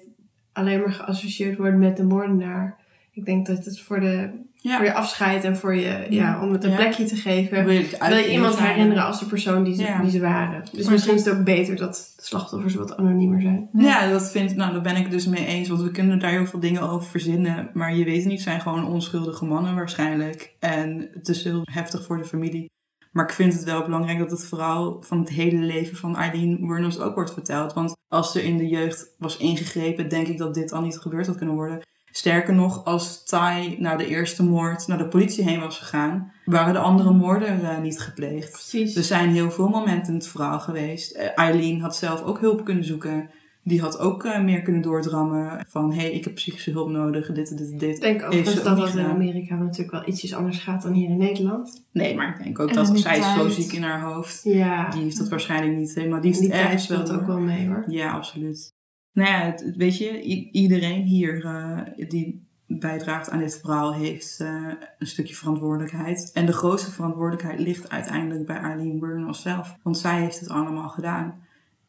alleen maar geassocieerd wordt met de moordenaar. Ik denk dat het voor, de, Ja. voor je afscheid en voor je, ja, om het een Ja. plekje te geven, Wil je, het wil je iemand herinneren als de persoon die ze, Ja. die ze waren. Dus misschien is het ook beter dat de slachtoffers wat anoniemer zijn. Ja, dat vind, nou, daar ben ik het dus mee eens. Want we kunnen daar heel veel dingen over verzinnen. Maar je weet het niet, het zijn gewoon onschuldige mannen waarschijnlijk. En het is heel heftig voor de familie. Maar ik vind het wel belangrijk dat het verhaal van het hele leven van Eileen Wuornos ook wordt verteld. Want als er in de jeugd was ingegrepen, denk ik dat dit al niet gebeurd had kunnen worden. Sterker nog, als Ty na de eerste moord naar de politie heen was gegaan, waren de andere moorden eh, niet gepleegd. Precies. Er zijn heel veel momenten in het verhaal geweest. Eh, Eileen had zelf ook hulp kunnen zoeken. Die had ook eh, meer kunnen doordrammen van... hé, hey, ik heb psychische hulp nodig, dit en dit en dit. ik denk overigens ook dat dat in. Amerika natuurlijk wel ietsjes anders gaat dan hier in Nederland. Nee, maar ik denk ook En dat zij is zo ziek in haar hoofd. Ja, Die heeft dat waarschijnlijk niet helemaal... Die die, heeft wel speelt ook wel mee hoor. Ja, absoluut. Nou ja, het- weet je, iedereen hier eh, die bijdraagt aan dit verhaal heeft eh, een stukje verantwoordelijkheid. En de grootste verantwoordelijkheid ligt uiteindelijk bij Arlene Wuornos zelf. Want zij heeft het allemaal gedaan.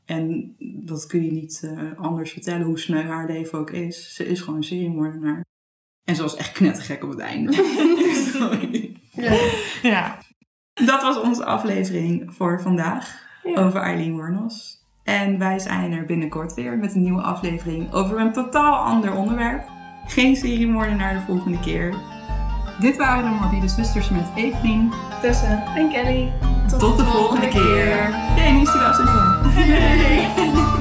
En dat kun je niet eh, anders vertellen, hoe sneu haar leven ook is. Ze is gewoon een seriemoordenaar. En ze was echt knettergek op het einde. Sorry. Ja. Ja. Dat was onze aflevering voor vandaag Ja. over Eileen Wuornos. En wij zijn er binnenkort weer met een nieuwe aflevering over een totaal ander onderwerp. Geen seriemoordenaar de volgende keer. Dit waren de Morbide Zusters met Evelien. Tessa en Kelly. Tot, de volgende keer. Jij, nu is die wel.